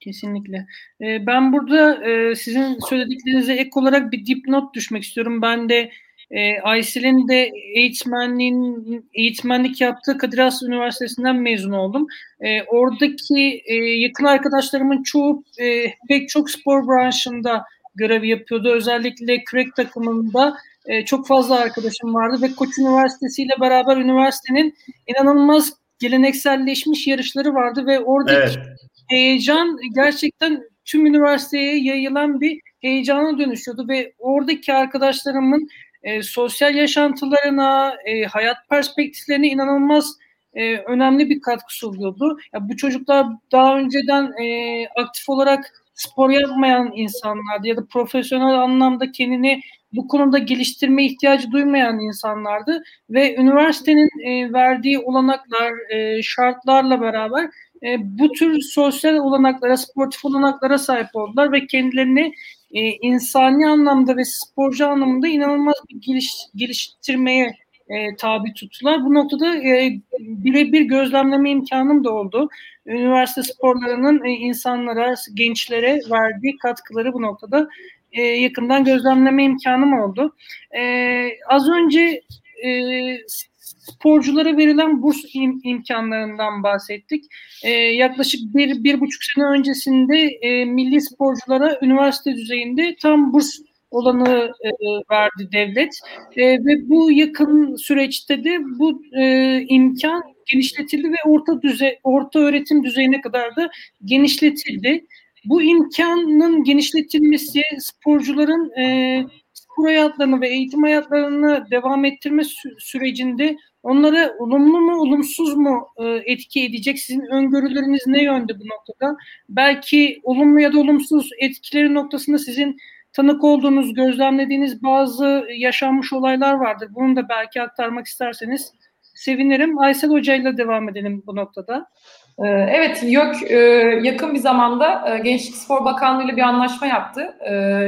Kesinlikle. Ee, ben burada e, sizin söylediklerinize ek olarak bir dipnot düşmek istiyorum. Ben de e, Aysel'in de eğitmenliğin, eğitmenlik yaptığı Kadir Has Üniversitesi'nden mezun oldum. E, oradaki e, yakın arkadaşlarımın çoğu e, pek çok spor branşında görev yapıyordu. Özellikle kürek takımında e, çok fazla arkadaşım vardı ve Koç Üniversitesi ile beraber üniversitenin inanılmaz gelenekselleşmiş yarışları vardı ve oradaki evet heyecan gerçekten tüm üniversiteye yayılan bir heyecana dönüşüyordu ve oradaki arkadaşlarımın e, sosyal yaşantılarına, e, hayat perspektiflerine inanılmaz e, önemli bir katkı sunuyordu. Ya bu çocuklar daha önceden e, aktif olarak spor yapmayan insanlardı ya da profesyonel anlamda kendini bu konuda geliştirme ihtiyacı duymayan insanlardı. Ve üniversitenin e, verdiği olanaklar, e, şartlarla beraber e, bu tür sosyal olanaklara, sportif olanaklara sahip oldular ve kendilerini e, insani anlamda ve sporcu anlamında inanılmaz bir geliş, geliştirmeye e, tabi tuttular. Bu noktada e, birebir gözlemleme imkanım da oldu. Üniversite sporlarının e, insanlara, gençlere verdiği katkıları bu noktada e, yakından gözlemleme imkanım oldu. E, az önce e, sporculara verilen burs im, imkanlarından bahsettik. E, yaklaşık bir, bir buçuk sene öncesinde e, milli sporculara üniversite düzeyinde tam burs olanı e, verdi devlet e, ve bu yakın süreçte de bu e, imkan genişletildi ve orta düzey orta öğretim düzeyine kadar da genişletildi. Bu imkanın genişletilmesi sporcuların e, spor hayatlarını ve eğitim hayatlarını devam ettirme sü- sürecinde onlara olumlu mu olumsuz mu e, etki edecek? Sizin öngörüleriniz ne yönde bu noktada? Belki olumlu ya da olumsuz etkileri noktasında sizin tanık olduğunuz, gözlemlediğiniz bazı yaşanmış olaylar vardır. Bunu da belki aktarmak isterseniz sevinirim. Aysel Hoca ile devam edelim bu noktada. Ee, evet, YÖK e, yakın bir zamanda e, Gençlik Spor Bakanlığı ile bir anlaşma yaptı.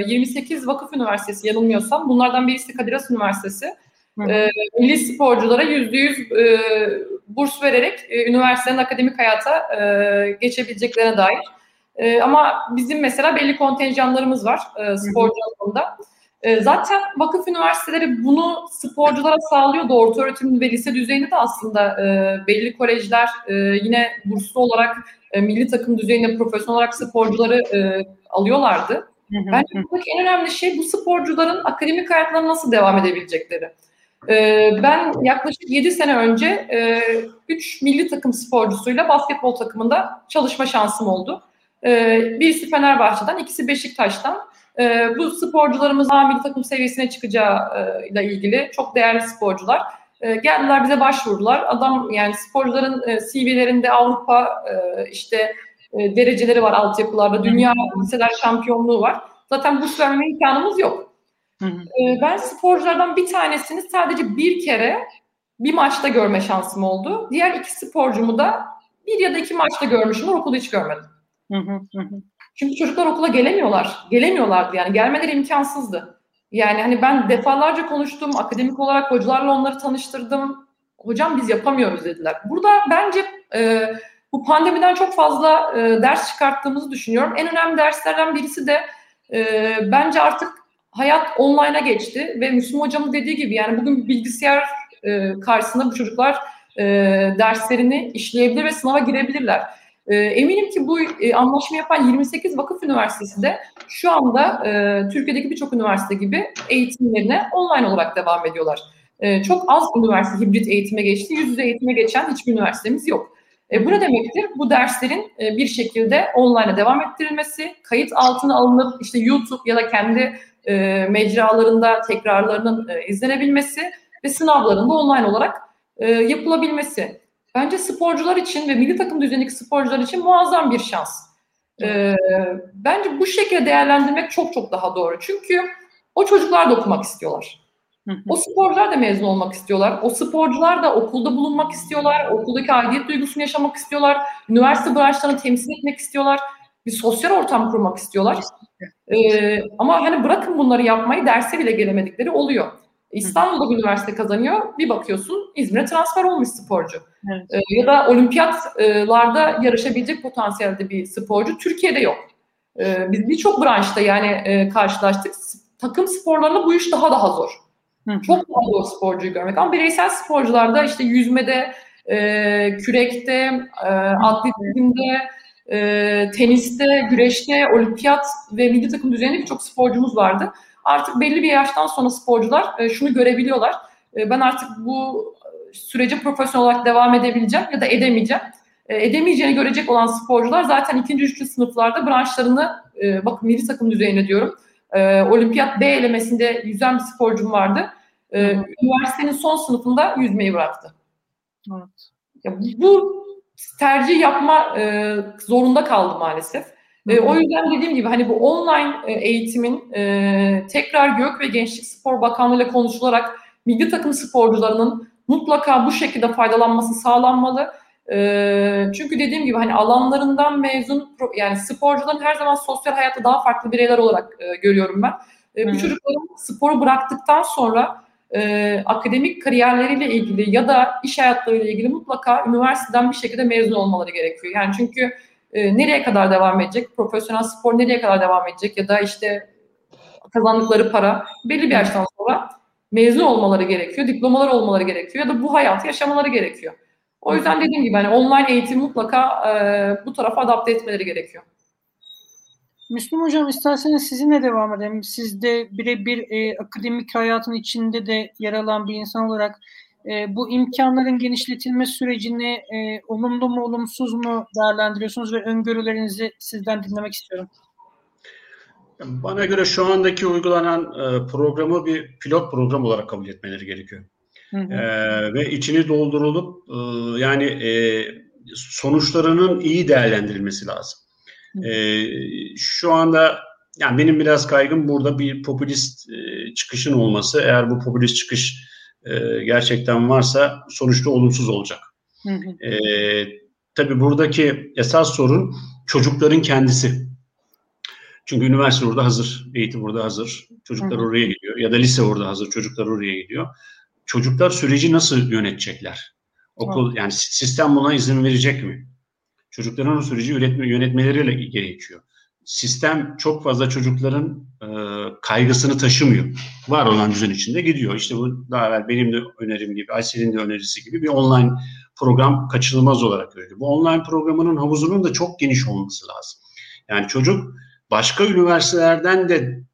28 Vakıf Üniversitesi yanılmıyorsam, bunlardan birisi Kadir Has Üniversitesi. Hı. Milli sporculara %100 burs vererek üniversitenin akademik hayata geçebileceklerine dair e, ama bizim mesela belli kontenjanlarımız var e, sporcu alanında. E, zaten vakıf üniversiteleri bunu sporculara sağlıyordu. Orta öğretim ve lise düzeyinde de aslında e, belli kolejler e, yine burslu olarak e, milli takım düzeyinde profesyonel olarak sporcuları e, alıyorlardı. Bence buradaki en önemli şey bu sporcuların akademik hayatlarına nasıl devam edebilecekleri. Ee, ben yaklaşık 7 sene önce 3 e, milli takım sporcusuyla basketbol takımında çalışma şansım oldu. E, birisi Fenerbahçe'den, ikisi Beşiktaş'tan. E, bu sporcularımız A milli takım seviyesine çıkacağı ile ilgili çok değerli sporcular. E, geldiler bize başvurdular. Adam yani sporcuların e, CV'lerinde Avrupa e, işte e, dereceleri var altyapılarda. Dünya liseler şampiyonluğu var. Zaten burs verme imkanımız yok. Hı hı. E, ben sporculardan bir tanesini sadece bir kere bir maçta görme şansım oldu. Diğer iki sporcumu da bir ya da iki maçta görmüşüm. Okulda hiç görmedim. Çünkü çocuklar okula gelemiyorlar. Gelemiyorlardı yani. Gelmeleri imkansızdı. Yani hani ben defalarca konuştum. Akademik olarak hocalarla onları tanıştırdım. Hocam biz yapamıyoruz dediler. Burada bence e, bu pandemiden çok fazla e, ders çıkarttığımızı düşünüyorum. En önemli derslerden birisi de e, bence artık hayat online'a geçti ve Müslüm hocamın dediği gibi yani bugün bir bilgisayar e, karşısında bu çocuklar e, derslerini işleyebilir ve sınava girebilirler. E, eminim ki bu e, anlaşma yapan 28 vakıf üniversitesi de şu anda e, Türkiye'deki birçok üniversite gibi eğitimlerine online olarak devam ediyorlar. E, çok az üniversite hibrit eğitime geçti. Yüz yüze eğitime geçen hiçbir üniversitemiz yok. E, bu ne demektir? Bu derslerin e, bir şekilde online'a devam ettirilmesi, kayıt altına alınıp işte YouTube ya da kendi mecralarında tekrarlarının izlenebilmesi ve sınavlarında online olarak yapılabilmesi. Bence sporcular için ve milli takım düzenindeki sporcular için muazzam bir şans. Ee, bence bu şekilde değerlendirmek çok çok daha doğru. Çünkü o çocuklar da okumak istiyorlar. O sporcular da mezun olmak istiyorlar. O sporcular da okulda bulunmak istiyorlar. Okuldaki aidiyet duygusunu yaşamak istiyorlar. Üniversite branşlarını temsil etmek istiyorlar. Bir sosyal ortam kurmak istiyorlar. Ee, ama hani bırakın bunları yapmayı derse bile gelemedikleri oluyor. İstanbul'da bir üniversite kazanıyor. Bir bakıyorsun İzmir'e transfer olmuş sporcu. Evet. E, ya da olimpiyatlarda yarışabilecek potansiyelde bir sporcu Türkiye'de yok. E, biz birçok branşta yani e, karşılaştık. Takım sporlarında bu iş daha daha zor. Hı. Çok daha zor sporcuyu görmek. Ama bireysel sporcularda işte yüzmede, e, kürekte, e, atletizmde, e, teniste, güreşte, olimpiyat ve milli takım düzeyinde birçok sporcumuz vardı. Artık belli bir yaştan sonra sporcular e, şunu görebiliyorlar. E, ben artık bu sürece profesyonel olarak devam edebileceğim ya da edemeyeceğim. E, edemeyeceğini görecek olan sporcular zaten ikinci, üçüncü sınıflarda branşlarını, e, bakın milli takım düzeyine diyorum, e, olimpiyat B elemesinde yüzen bir sporcum vardı. E, üniversitenin son sınıfında yüzmeyi bıraktı. Evet. Ya bu tercih yapma e, zorunda kaldı maalesef. E, o yüzden dediğim gibi hani bu online e, eğitimin e, tekrar Gök ve Gençlik Spor Bakanlığı ile konuşularak milli takım sporcularının mutlaka bu şekilde faydalanması sağlanmalı. E, çünkü dediğim gibi hani alanlarından mezun yani sporcuların her zaman sosyal hayatta daha farklı bireyler olarak e, görüyorum ben. E, bu çocukların sporu bıraktıktan sonra e, akademik kariyerleriyle ilgili ya da iş hayatlarıyla ilgili mutlaka üniversiteden bir şekilde mezun olmaları gerekiyor. Yani çünkü e, nereye kadar devam edecek, profesyonel spor nereye kadar devam edecek ya da işte kazandıkları para belli bir yaştan sonra mezun olmaları gerekiyor, diplomalar olmaları gerekiyor ya da bu hayatı yaşamaları gerekiyor. O yüzden dediğim gibi hani online eğitim mutlaka e, bu tarafa adapte etmeleri gerekiyor. Müslüm Hocam isterseniz sizinle devam edelim. Siz de birebir e, akademik hayatın içinde de yer alan bir insan olarak e, bu imkanların genişletilme sürecini e, olumlu mu olumsuz mu değerlendiriyorsunuz ve öngörülerinizi sizden dinlemek istiyorum. Bana göre şu andaki uygulanan e, programı bir pilot program olarak kabul etmeleri gerekiyor. Hı hı. E, ve içini doldurulup e, yani e, sonuçlarının iyi değerlendirilmesi lazım. E, şu anda yani benim biraz kaygım burada bir popülist e, çıkışın olması. Eğer bu popülist çıkış e, gerçekten varsa sonuçta olumsuz olacak. Hı hı. E, tabii buradaki esas sorun çocukların kendisi. Çünkü üniversite orada hazır, eğitim orada hazır, çocuklar hı hı. oraya gidiyor ya da lise orada hazır, çocuklar oraya gidiyor. Çocuklar süreci nasıl yönetecekler? Okul hı. yani sistem buna izin verecek mi? Çocukların o süreci yönetme, yönetmeleri gerekiyor. Sistem çok fazla çocukların e, kaygısını taşımıyor. Var olan düzen içinde gidiyor. İşte bu daha evvel benim de önerim gibi, Aysel'in de önerisi gibi bir online program kaçınılmaz olarak öyle. Bu online programının havuzunun da çok geniş olması lazım. Yani çocuk başka üniversitelerden de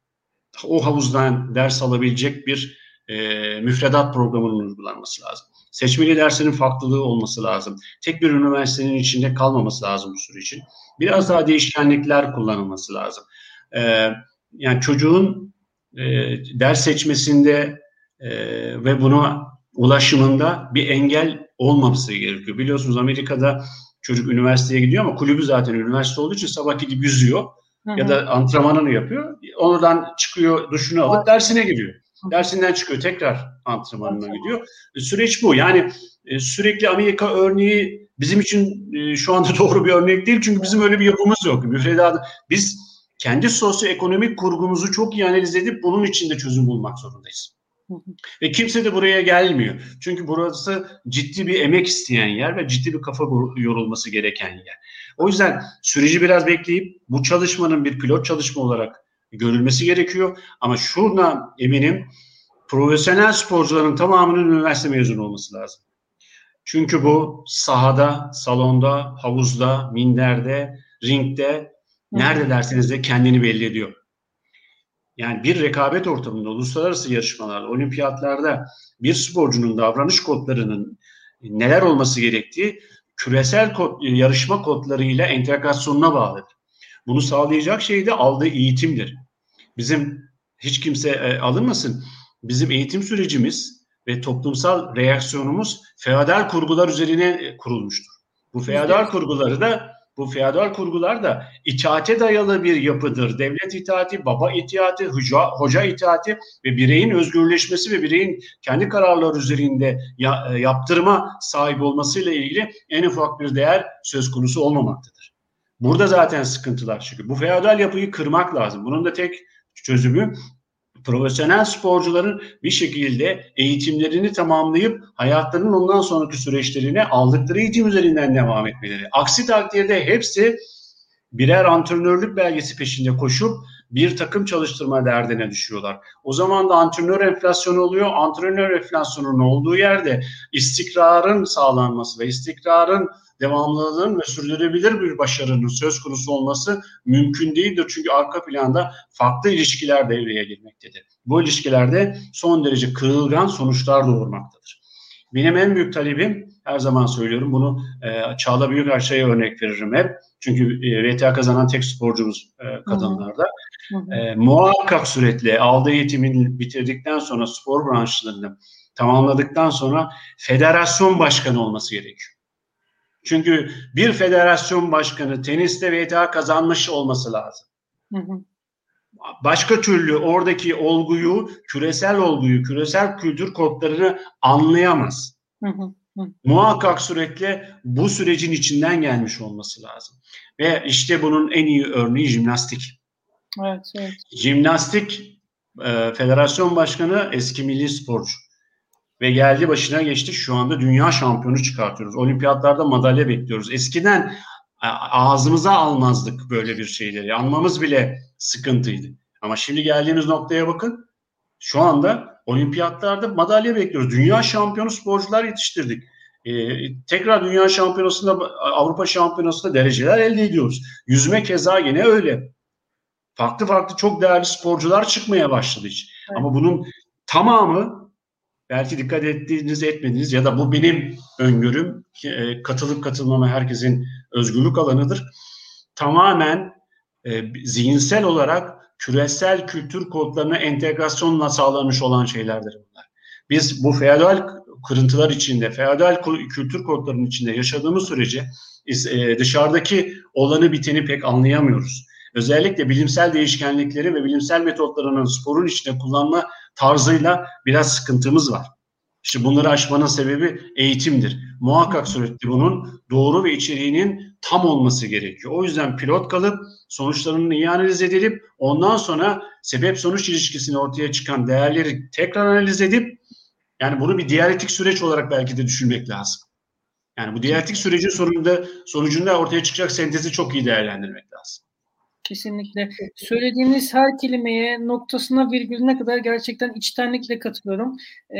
o havuzdan ders alabilecek bir e, müfredat programının uygulanması lazım. Seçmeli dersinin farklılığı olması lazım. Tek bir üniversitenin içinde kalmaması lazım bu sürecin. Biraz daha değişkenlikler kullanılması lazım. Ee, yani çocuğun e, ders seçmesinde e, ve buna ulaşımında bir engel olmaması gerekiyor. Biliyorsunuz Amerika'da çocuk üniversiteye gidiyor ama kulübü zaten üniversite olduğu için sabah gidip yüzüyor hı hı. ya da antrenmanını yapıyor. Oradan çıkıyor, duşunu alıp dersine giriyor. Dersinden çıkıyor tekrar antrenmanına gidiyor. E, süreç bu. Yani e, sürekli Amerika örneği bizim için e, şu anda doğru bir örnek değil. Çünkü bizim öyle bir yapımız yok. Müfredat biz kendi sosyoekonomik kurgumuzu çok iyi analiz edip bunun içinde çözüm bulmak zorundayız. Ve kimse de buraya gelmiyor. Çünkü burası ciddi bir emek isteyen yer ve ciddi bir kafa yorulması gereken yer. O yüzden süreci biraz bekleyip bu çalışmanın bir pilot çalışma olarak görülmesi gerekiyor. Ama şuna eminim profesyonel sporcuların tamamının üniversite mezunu olması lazım. Çünkü bu sahada, salonda, havuzda, minderde, ringde, nerede derseniz de kendini belli ediyor. Yani bir rekabet ortamında, uluslararası yarışmalarda, olimpiyatlarda bir sporcunun davranış kodlarının neler olması gerektiği küresel kod, yarışma kodlarıyla entegrasyonuna bağlıdır. Bunu sağlayacak şey de aldığı eğitimdir. Bizim hiç kimse e, alınmasın. Bizim eğitim sürecimiz ve toplumsal reaksiyonumuz feodal kurgular üzerine e, kurulmuştur. Bu feodal kurguları da bu feodal kurgular da itaate dayalı bir yapıdır. Devlet itaati, baba itaati, hoca, hoca itaati ve bireyin özgürleşmesi ve bireyin kendi kararları üzerinde ya, e, yaptırma sahibi olmasıyla ilgili en ufak bir değer söz konusu olmamaktadır. Burada zaten sıkıntılar çıkıyor. Bu feodal yapıyı kırmak lazım. Bunun da tek çözümü profesyonel sporcuların bir şekilde eğitimlerini tamamlayıp hayatlarının ondan sonraki süreçlerine aldıkları eğitim üzerinden devam etmeleri. Aksi takdirde hepsi birer antrenörlük belgesi peşinde koşup bir takım çalıştırma derdine düşüyorlar. O zaman da antrenör enflasyonu oluyor. Antrenör enflasyonunun olduğu yerde istikrarın sağlanması ve istikrarın devamlılığın ve sürdürülebilir bir başarının söz konusu olması mümkün değildir. Çünkü arka planda farklı ilişkiler devreye girmektedir. Bu ilişkilerde son derece kırılgan sonuçlar doğurmaktadır. Benim en büyük talebim her zaman söylüyorum bunu e, Çağla Büyükarşı'ya örnek veririm hep. Çünkü e, VTA kazanan tek sporcumuz e, kadınlarda. Hı hı. E, muhakkak suretle aldığı eğitimini bitirdikten sonra spor branşlarını tamamladıktan sonra federasyon başkanı olması gerekiyor. Çünkü bir federasyon başkanı teniste VTA kazanmış olması lazım. Hı hı. Başka türlü oradaki olguyu, küresel olguyu, küresel kültür kodlarını anlayamaz. Hı hı. Muhakkak sürekli bu sürecin içinden gelmiş olması lazım. Ve işte bunun en iyi örneği jimnastik. Evet, evet. Jimnastik e, federasyon başkanı eski milli sporcu. Ve geldi başına geçti. Şu anda dünya şampiyonu çıkartıyoruz. Olimpiyatlarda madalya bekliyoruz. Eskiden ağzımıza almazdık böyle bir şeyleri. Anmamız bile sıkıntıydı. Ama şimdi geldiğimiz noktaya bakın. Şu anda olimpiyatlarda madalya bekliyoruz. Dünya şampiyonu sporcular yetiştirdik. Ee, tekrar dünya şampiyonasında Avrupa şampiyonasında dereceler elde ediyoruz. Yüzme keza yine öyle. Farklı farklı çok değerli sporcular çıkmaya başladı hiç. Evet. Ama bunun tamamı belki dikkat ettiğiniz etmediğiniz ya da bu benim öngörüm e, katılıp katılmama herkesin özgürlük alanıdır. Tamamen e, zihinsel olarak küresel kültür kodlarına entegrasyonla sağlanmış olan şeylerdir bunlar. Biz bu feodal kırıntılar içinde, feodal kültür kodlarının içinde yaşadığımız sürece e, dışarıdaki olanı biteni pek anlayamıyoruz. Özellikle bilimsel değişkenlikleri ve bilimsel metotlarının sporun içinde kullanma tarzıyla biraz sıkıntımız var. İşte bunları aşmanın sebebi eğitimdir. Muhakkak sürekli bunun doğru ve içeriğinin tam olması gerekiyor. O yüzden pilot kalıp sonuçlarının iyi analiz edilip ondan sonra sebep sonuç ilişkisini ortaya çıkan değerleri tekrar analiz edip yani bunu bir diyaletik süreç olarak belki de düşünmek lazım. Yani bu diyaletik sürecin sonunda sonucunda ortaya çıkacak sentezi çok iyi değerlendirmek lazım. Kesinlikle. Söylediğiniz her kelimeye noktasına virgülüne kadar gerçekten içtenlikle katılıyorum. Ee,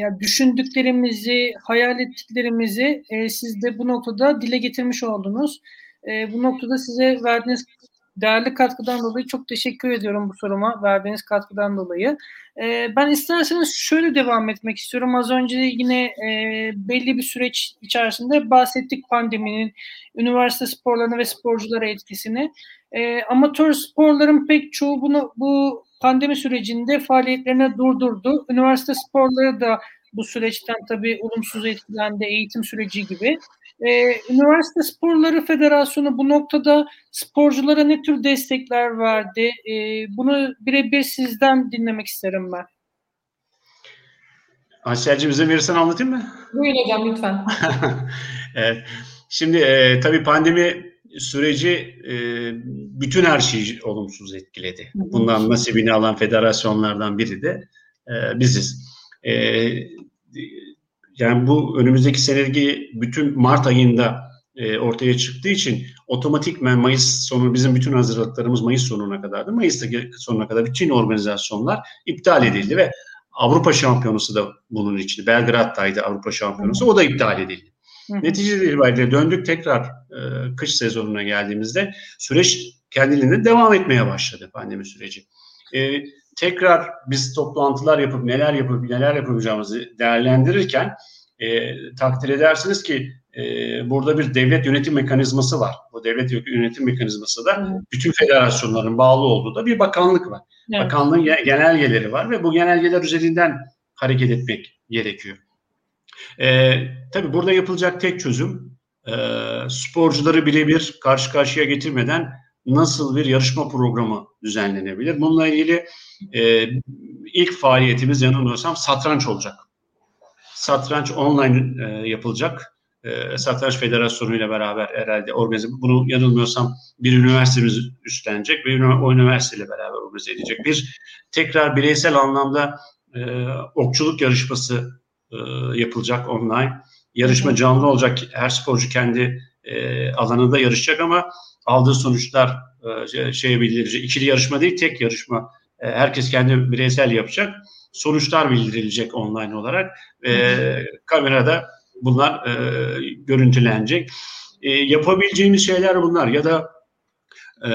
yani düşündüklerimizi, hayal ettiklerimizi e, siz de bu noktada dile getirmiş oldunuz. E, bu noktada size verdiğiniz değerli katkıdan dolayı çok teşekkür ediyorum bu soruma verdiğiniz katkıdan dolayı. E, ben isterseniz şöyle devam etmek istiyorum. Az önce yine e, belli bir süreç içerisinde bahsettik pandeminin üniversite sporlarına ve sporculara etkisini. E, amatör sporların pek çoğu bunu bu pandemi sürecinde faaliyetlerini durdurdu. Üniversite sporları da bu süreçten tabii olumsuz etkilendi eğitim süreci gibi. Ee, Üniversite Sporları Federasyonu bu noktada sporculara ne tür destekler verdi? Ee, bunu birebir sizden dinlemek isterim ben. Aysel'cim bize verirsen anlatayım mı? Buyurun hocam lütfen. evet. Şimdi e, tabii pandemi süreci e, bütün her şeyi olumsuz etkiledi. Bundan nasibini alan federasyonlardan biri de e, biziz. E, yani bu önümüzdeki seneki bütün Mart ayında e, ortaya çıktığı için otomatikmen Mayıs sonu bizim bütün hazırlıklarımız Mayıs sonuna kadardı. Mayıs sonuna kadar bütün organizasyonlar iptal edildi ve Avrupa Şampiyonası da bunun içinde. Belgrad'daydı Avrupa Şampiyonası. O da iptal edildi. Neticede itibariyle döndük tekrar e, kış sezonuna geldiğimizde süreç kendiliğinden devam etmeye başladı pandemi süreci. E, tekrar biz toplantılar yapıp neler yapıp neler yapacağımızı değerlendirirken e, takdir edersiniz ki e, burada bir devlet yönetim mekanizması var. Bu devlet yönetim mekanizması da evet. bütün federasyonların bağlı olduğu da bir bakanlık var. Evet. Bakanlığın genelgeleri var ve bu genelgeler üzerinden hareket etmek gerekiyor. E, tabii burada yapılacak tek çözüm e, sporcuları birebir karşı karşıya getirmeden nasıl bir yarışma programı düzenlenebilir? Bununla ilgili e, ilk faaliyetimiz yanılmıyorsam satranç olacak. Satranç online e, yapılacak. E, Satranç Federasyonu ile beraber herhalde organize, bunu yanılmıyorsam bir üniversitemiz üstlenecek ve o üniversiteyle beraber organize edecek. Bir tekrar bireysel anlamda e, okçuluk yarışması e, yapılacak online. Yarışma canlı olacak. Her sporcu kendi e, alanında yarışacak ama aldığı sonuçlar e, şeye bildirecek. İkili yarışma değil, tek yarışma. E, herkes kendi bireysel yapacak. Sonuçlar bildirilecek online olarak. E, kamerada bunlar e, görüntülenecek. E, yapabileceğimiz şeyler bunlar. Ya da e,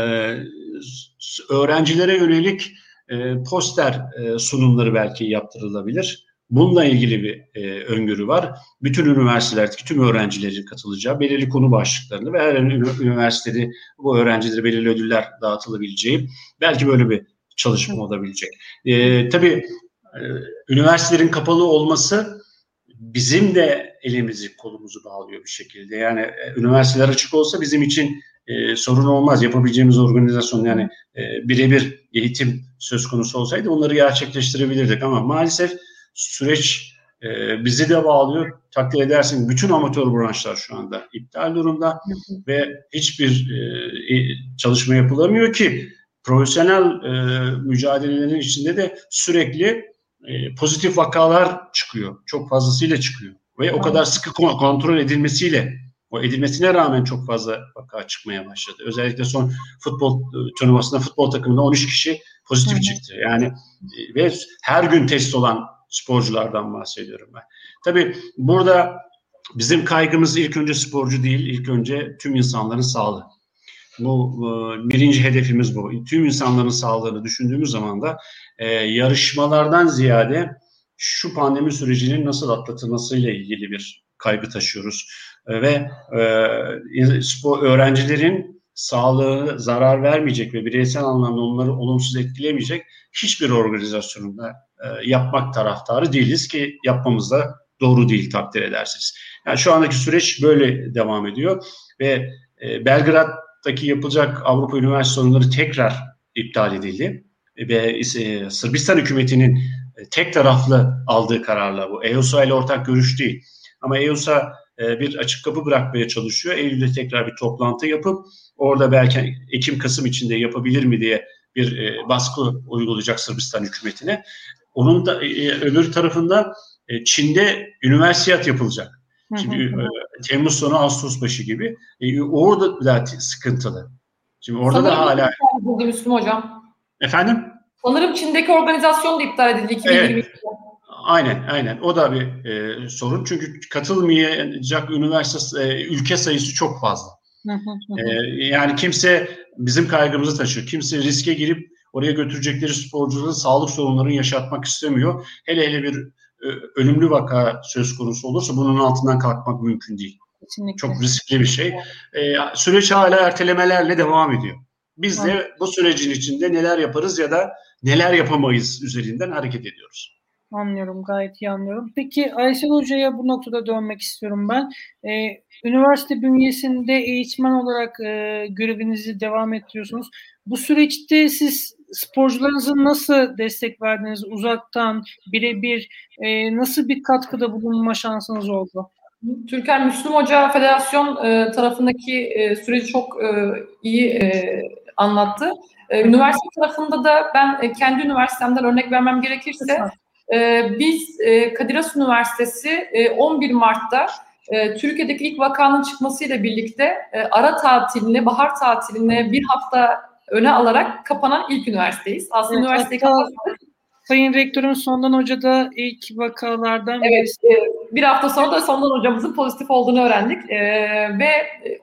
öğrencilere yönelik e, poster e, sunumları belki yaptırılabilir. Bununla ilgili bir e, öngörü var. Bütün üniversitelerdeki tüm öğrencilerin katılacağı belirli konu başlıklarını ve her üniversitede bu öğrencilere belirli ödüller dağıtılabileceği belki böyle bir çalışma olabilecek. E, tabii e, üniversitelerin kapalı olması bizim de elimizi kolumuzu bağlıyor bir şekilde. Yani e, üniversiteler açık olsa bizim için e, sorun olmaz. Yapabileceğimiz organizasyon yani e, birebir eğitim söz konusu olsaydı onları gerçekleştirebilirdik ama maalesef süreç e, bizi de bağlıyor. Takdir edersin bütün amatör branşlar şu anda iptal durumda ve hiçbir e, e, çalışma yapılamıyor ki profesyonel e, mücadelelerin içinde de sürekli e, pozitif vakalar çıkıyor. Çok fazlasıyla çıkıyor. Ve o kadar sıkı kontrol edilmesiyle o edilmesine rağmen çok fazla vaka çıkmaya başladı. Özellikle son futbol e, turnuvasında futbol takımında 13 kişi pozitif çıktı. Yani e, ve her gün test olan sporculardan bahsediyorum ben. Tabii burada bizim kaygımız ilk önce sporcu değil, ilk önce tüm insanların sağlığı. Bu e, birinci hedefimiz bu. Tüm insanların sağlığını düşündüğümüz zaman da e, yarışmalardan ziyade şu pandemi sürecinin nasıl atlatılmasıyla ilgili bir kaygı taşıyoruz. E, ve e, spor öğrencilerin sağlığı zarar vermeyecek ve bireysel anlamda onları olumsuz etkilemeyecek hiçbir organizasyonunda e, yapmak taraftarı değiliz ki yapmamız da doğru değil takdir edersiniz. Yani şu andaki süreç böyle devam ediyor ve e, Belgrad'daki yapılacak Avrupa Üniversite oyunları tekrar iptal edildi ve e, Sırbistan hükümetinin e, tek taraflı aldığı kararla bu. EUSA ile ortak görüş değil. Ama EUSA e, bir açık kapı bırakmaya çalışıyor. Eylül'de tekrar bir toplantı yapıp orada belki Ekim-Kasım içinde yapabilir mi diye bir baskı uygulayacak Sırbistan hükümetine. Onun da öbür tarafında Çin'de üniversiyat yapılacak. Şimdi Temmuz sonu Ağustos başı gibi. orada da sıkıntılı. Şimdi orada Sanırım da hala... Müslüm Hocam. Efendim? Sanırım Çin'deki organizasyon da iptal edildi 2022'de. Evet. Aynen, aynen. O da bir e, sorun. Çünkü katılmayacak üniversite e, ülke sayısı çok fazla. e, yani kimse bizim kaygımızı taşıyor. Kimse riske girip oraya götürecekleri sporcuların sağlık sorunlarını yaşatmak istemiyor. Hele hele bir e, ölümlü vaka söz konusu olursa bunun altından kalkmak mümkün değil. Kesinlikle. Çok riskli bir şey. E, süreç hala ertelemelerle devam ediyor. Biz de bu sürecin içinde neler yaparız ya da neler yapamayız üzerinden hareket ediyoruz. Anlıyorum, gayet iyi anlıyorum. Peki Aysel Hoca'ya bu noktada dönmek istiyorum ben. Ee, üniversite bünyesinde eğitmen olarak e, görevinizi devam ettiriyorsunuz. Bu süreçte siz sporcularınızı nasıl destek verdiniz? Uzaktan, birebir e, nasıl bir katkıda bulunma şansınız oldu? Türker Müslüm Hoca Federasyon e, tarafındaki e, süreci çok e, iyi e, anlattı. E, üniversite tarafında da ben e, kendi üniversitemden örnek vermem gerekirse e, biz e, Kadir Has Üniversitesi e, 11 Mart'ta e, Türkiye'deki ilk vakanın çıkmasıyla birlikte e, ara tatilini, bahar tatilini bir hafta öne alarak kapanan ilk üniversiteyiz. Aslında evet, üniversiteyi kapattık. Sayın Rektörün Sondan Hoca da ilk vakalardan evet, birisi. E, bir hafta sonra da Sondan Hocamızın pozitif olduğunu öğrendik. E, ve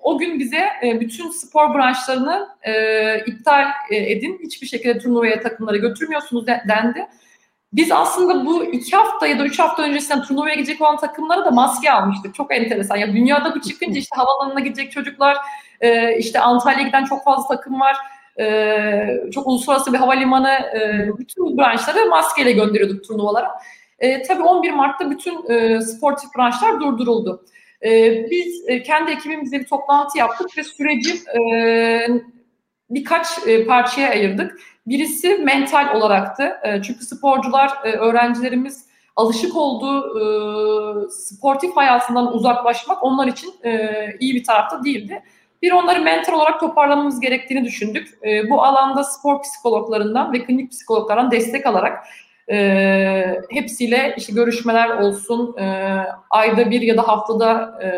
o gün bize e, bütün spor branşlarını e, iptal e, edin. Hiçbir şekilde turnuvaya takımları götürmüyorsunuz dendi. Biz aslında bu iki hafta ya da üç hafta öncesinden turnuvaya gidecek olan takımlara da maske almıştık. Çok enteresan. Ya dünyada bu çıkınca işte havalanına gidecek çocuklar, e, işte Antalya'ya giden çok fazla takım var. E, çok uluslararası bir havalimanı, e, bütün branşları maskeyle gönderiyorduk turnuvalara. E, tabii 11 Mart'ta bütün e, sportif branşlar durduruldu. E, biz e, kendi ekibimizle bir toplantı yaptık ve süreci e, birkaç e, parçaya ayırdık. Birisi mental olaraktı. E, çünkü sporcular, e, öğrencilerimiz alışık olduğu e, sportif hayatından uzaklaşmak onlar için e, iyi bir tarafta değildi. Bir onları mental olarak toparlamamız gerektiğini düşündük. E, bu alanda spor psikologlarından ve klinik psikologlardan destek alarak e, hepsiyle işte görüşmeler olsun, e, ayda bir ya da haftada e,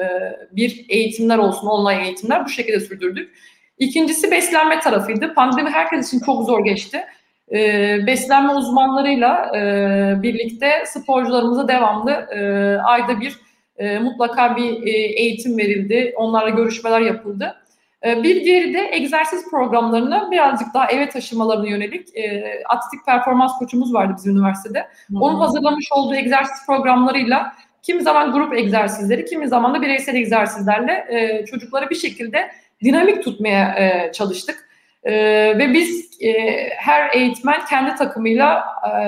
bir eğitimler olsun, online eğitimler bu şekilde sürdürdük. İkincisi beslenme tarafıydı. Pandemi herkes için çok zor geçti. E, beslenme uzmanlarıyla e, birlikte sporcularımıza devamlı e, ayda bir e, mutlaka bir e, eğitim verildi. Onlarla görüşmeler yapıldı. E, bir diğeri de egzersiz programlarını birazcık daha eve taşımalarına yönelik e, atletik performans koçumuz vardı bizim üniversitede. Hmm. Onun hazırlamış olduğu egzersiz programlarıyla kimi zaman grup egzersizleri, kimi zaman da bireysel egzersizlerle e, çocukları bir şekilde dinamik tutmaya e, çalıştık. E, ve biz e, her eğitmen kendi takımıyla e,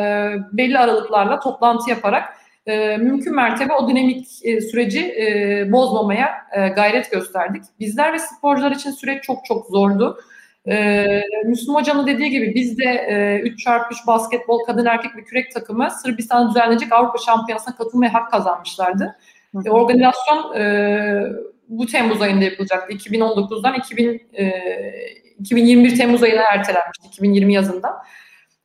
belli aralıklarla toplantı yaparak e, mümkün mertebe o dinamik e, süreci e, bozmamaya e, gayret gösterdik. Bizler ve sporcular için süreç çok çok zordu. Ee, Müslüm Hoca'nın dediği gibi biz de e, 3x3 basketbol kadın erkek ve kürek takımı Sırbistan'da düzenlenecek Avrupa Şampiyonası'na katılmaya hak kazanmışlardı. Hı hı. E, organizasyon e, bu Temmuz ayında yapılacaktı. 2019'dan 2000, e, 2021 Temmuz ayına ertelenmişti. 2020 yazında.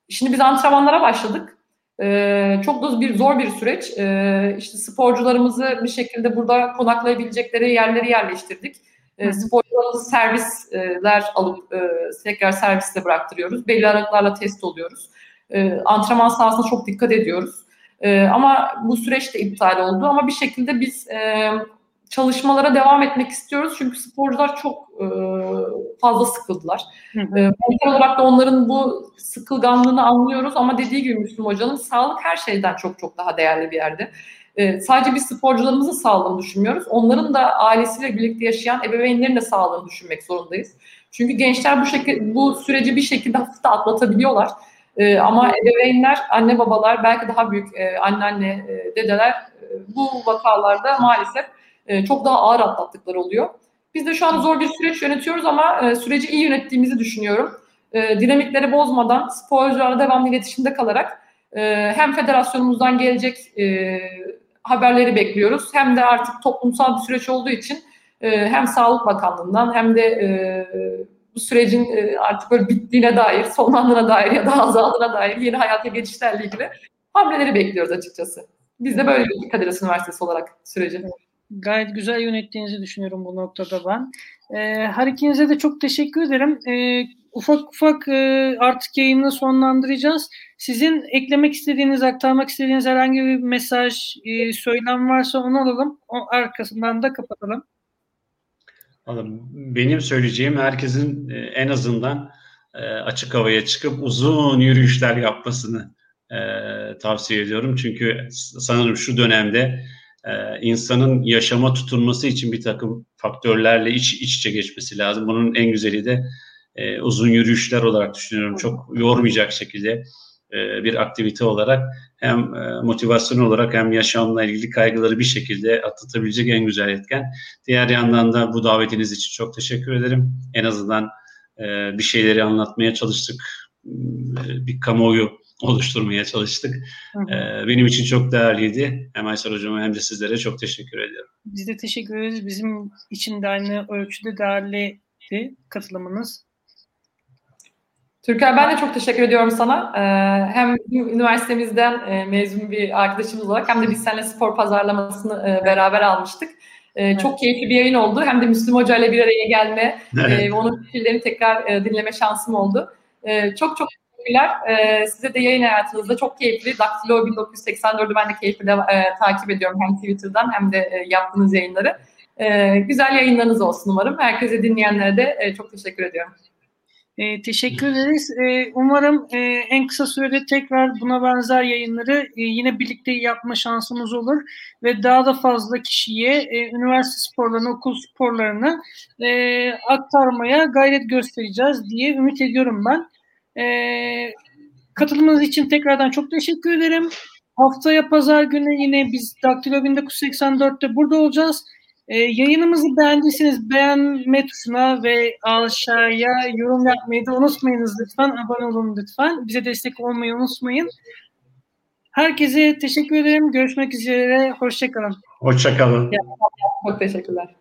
Şimdi biz antrenmanlara başladık. E, çok da bir zor bir süreç. E, işte sporcularımızı bir şekilde burada konaklayabilecekleri yerleri yerleştirdik. E, sporcularımızı servisler alıp e, tekrar serviste bıraktırıyoruz. Belli aralıklarla test oluyoruz. E, antrenman sahasına çok dikkat ediyoruz. E, ama bu süreç de iptal oldu. Ama bir şekilde biz e, çalışmalara devam etmek istiyoruz. Çünkü sporcular çok e, fazla sıkıldılar. E, olarak da onların bu sıkılganlığını anlıyoruz. Ama dediği gibi Müslüm Hoca'nın sağlık her şeyden çok çok daha değerli bir yerde. E, sadece biz sporcularımızın sağlığını düşünmüyoruz. Onların da ailesiyle birlikte yaşayan ebeveynlerin de sağlığını düşünmek zorundayız. Çünkü gençler bu şekilde bu süreci bir şekilde hafif de atlatabiliyorlar. E, ama ebeveynler, anne babalar, belki daha büyük e, anneanne, e, dedeler e, bu vakalarda maalesef e, çok daha ağır atlattıkları oluyor. Biz de şu an zor bir süreç yönetiyoruz ama e, süreci iyi yönettiğimizi düşünüyorum. E, dinamikleri bozmadan sporcularla devamlı iletişimde kalarak e, hem federasyonumuzdan gelecek haberleri bekliyoruz hem de artık toplumsal bir süreç olduğu için hem Sağlık Bakanlığı'ndan hem de bu sürecin artık böyle bittiğine dair, sonlandığına dair ya da azaldığına dair yeni hayata geçişlerle ilgili hamleleri bekliyoruz açıkçası. Biz de böyle bir Kadir Üniversitesi olarak süreci. Gayet güzel yönettiğinizi düşünüyorum bu noktada ben. Ee, her ikinize de çok teşekkür ederim. Ee, ufak ufak e, artık yayını sonlandıracağız. Sizin eklemek istediğiniz, aktarmak istediğiniz herhangi bir mesaj, e, söylem varsa onu alalım. O arkasından da kapatalım. Benim söyleyeceğim herkesin e, en azından e, açık havaya çıkıp uzun yürüyüşler yapmasını e, tavsiye ediyorum. Çünkü sanırım şu dönemde insanın yaşama tutunması için bir takım faktörlerle iç, iç içe geçmesi lazım. Bunun en güzeli de uzun yürüyüşler olarak düşünüyorum. Çok yormayacak şekilde bir aktivite olarak hem motivasyon olarak hem yaşamla ilgili kaygıları bir şekilde atlatabilecek en güzel etken. Diğer yandan da bu davetiniz için çok teşekkür ederim. En azından bir şeyleri anlatmaya çalıştık. Bir kamuoyu oluşturmaya çalıştık. Hı hı. Benim için çok değerliydi. Hem Aysel Hocama hem de sizlere çok teşekkür ediyorum. Biz de teşekkür ederiz. Bizim için de aynı ölçüde değerliydi katılımınız. Türker ben de çok teşekkür ediyorum sana. Hem üniversitemizden mezun bir arkadaşımız olarak hem de biz seninle spor pazarlamasını beraber almıştık. Evet. Çok keyifli bir yayın oldu. Hem de Müslüm Hoca ile bir araya gelme, evet. onun fikirlerini tekrar dinleme şansım oldu. Çok çok teşekkürler. Size de yayın hayatınızda çok keyifli. Daktilo 1984'ü ben de keyifle takip ediyorum hem Twitter'dan hem de yaptığınız yayınları. Güzel yayınlarınız olsun umarım. Herkese dinleyenlere de çok teşekkür ediyorum. E, teşekkür ederiz. E, umarım e, en kısa sürede tekrar buna benzer yayınları e, yine birlikte yapma şansımız olur ve daha da fazla kişiye e, üniversite sporlarını, okul sporlarını e, aktarmaya gayret göstereceğiz diye ümit ediyorum ben. E, katılımınız için tekrardan çok teşekkür ederim. Haftaya pazar günü yine biz Daktilo 1984'te burada olacağız. E, yayınımızı beğendiyseniz beğenme tuşuna ve aşağıya yorum yapmayı da unutmayınız lütfen. Abone olun lütfen. Bize destek olmayı unutmayın. Herkese teşekkür ederim. Görüşmek üzere. Hoşçakalın. Hoşçakalın. Çok teşekkürler.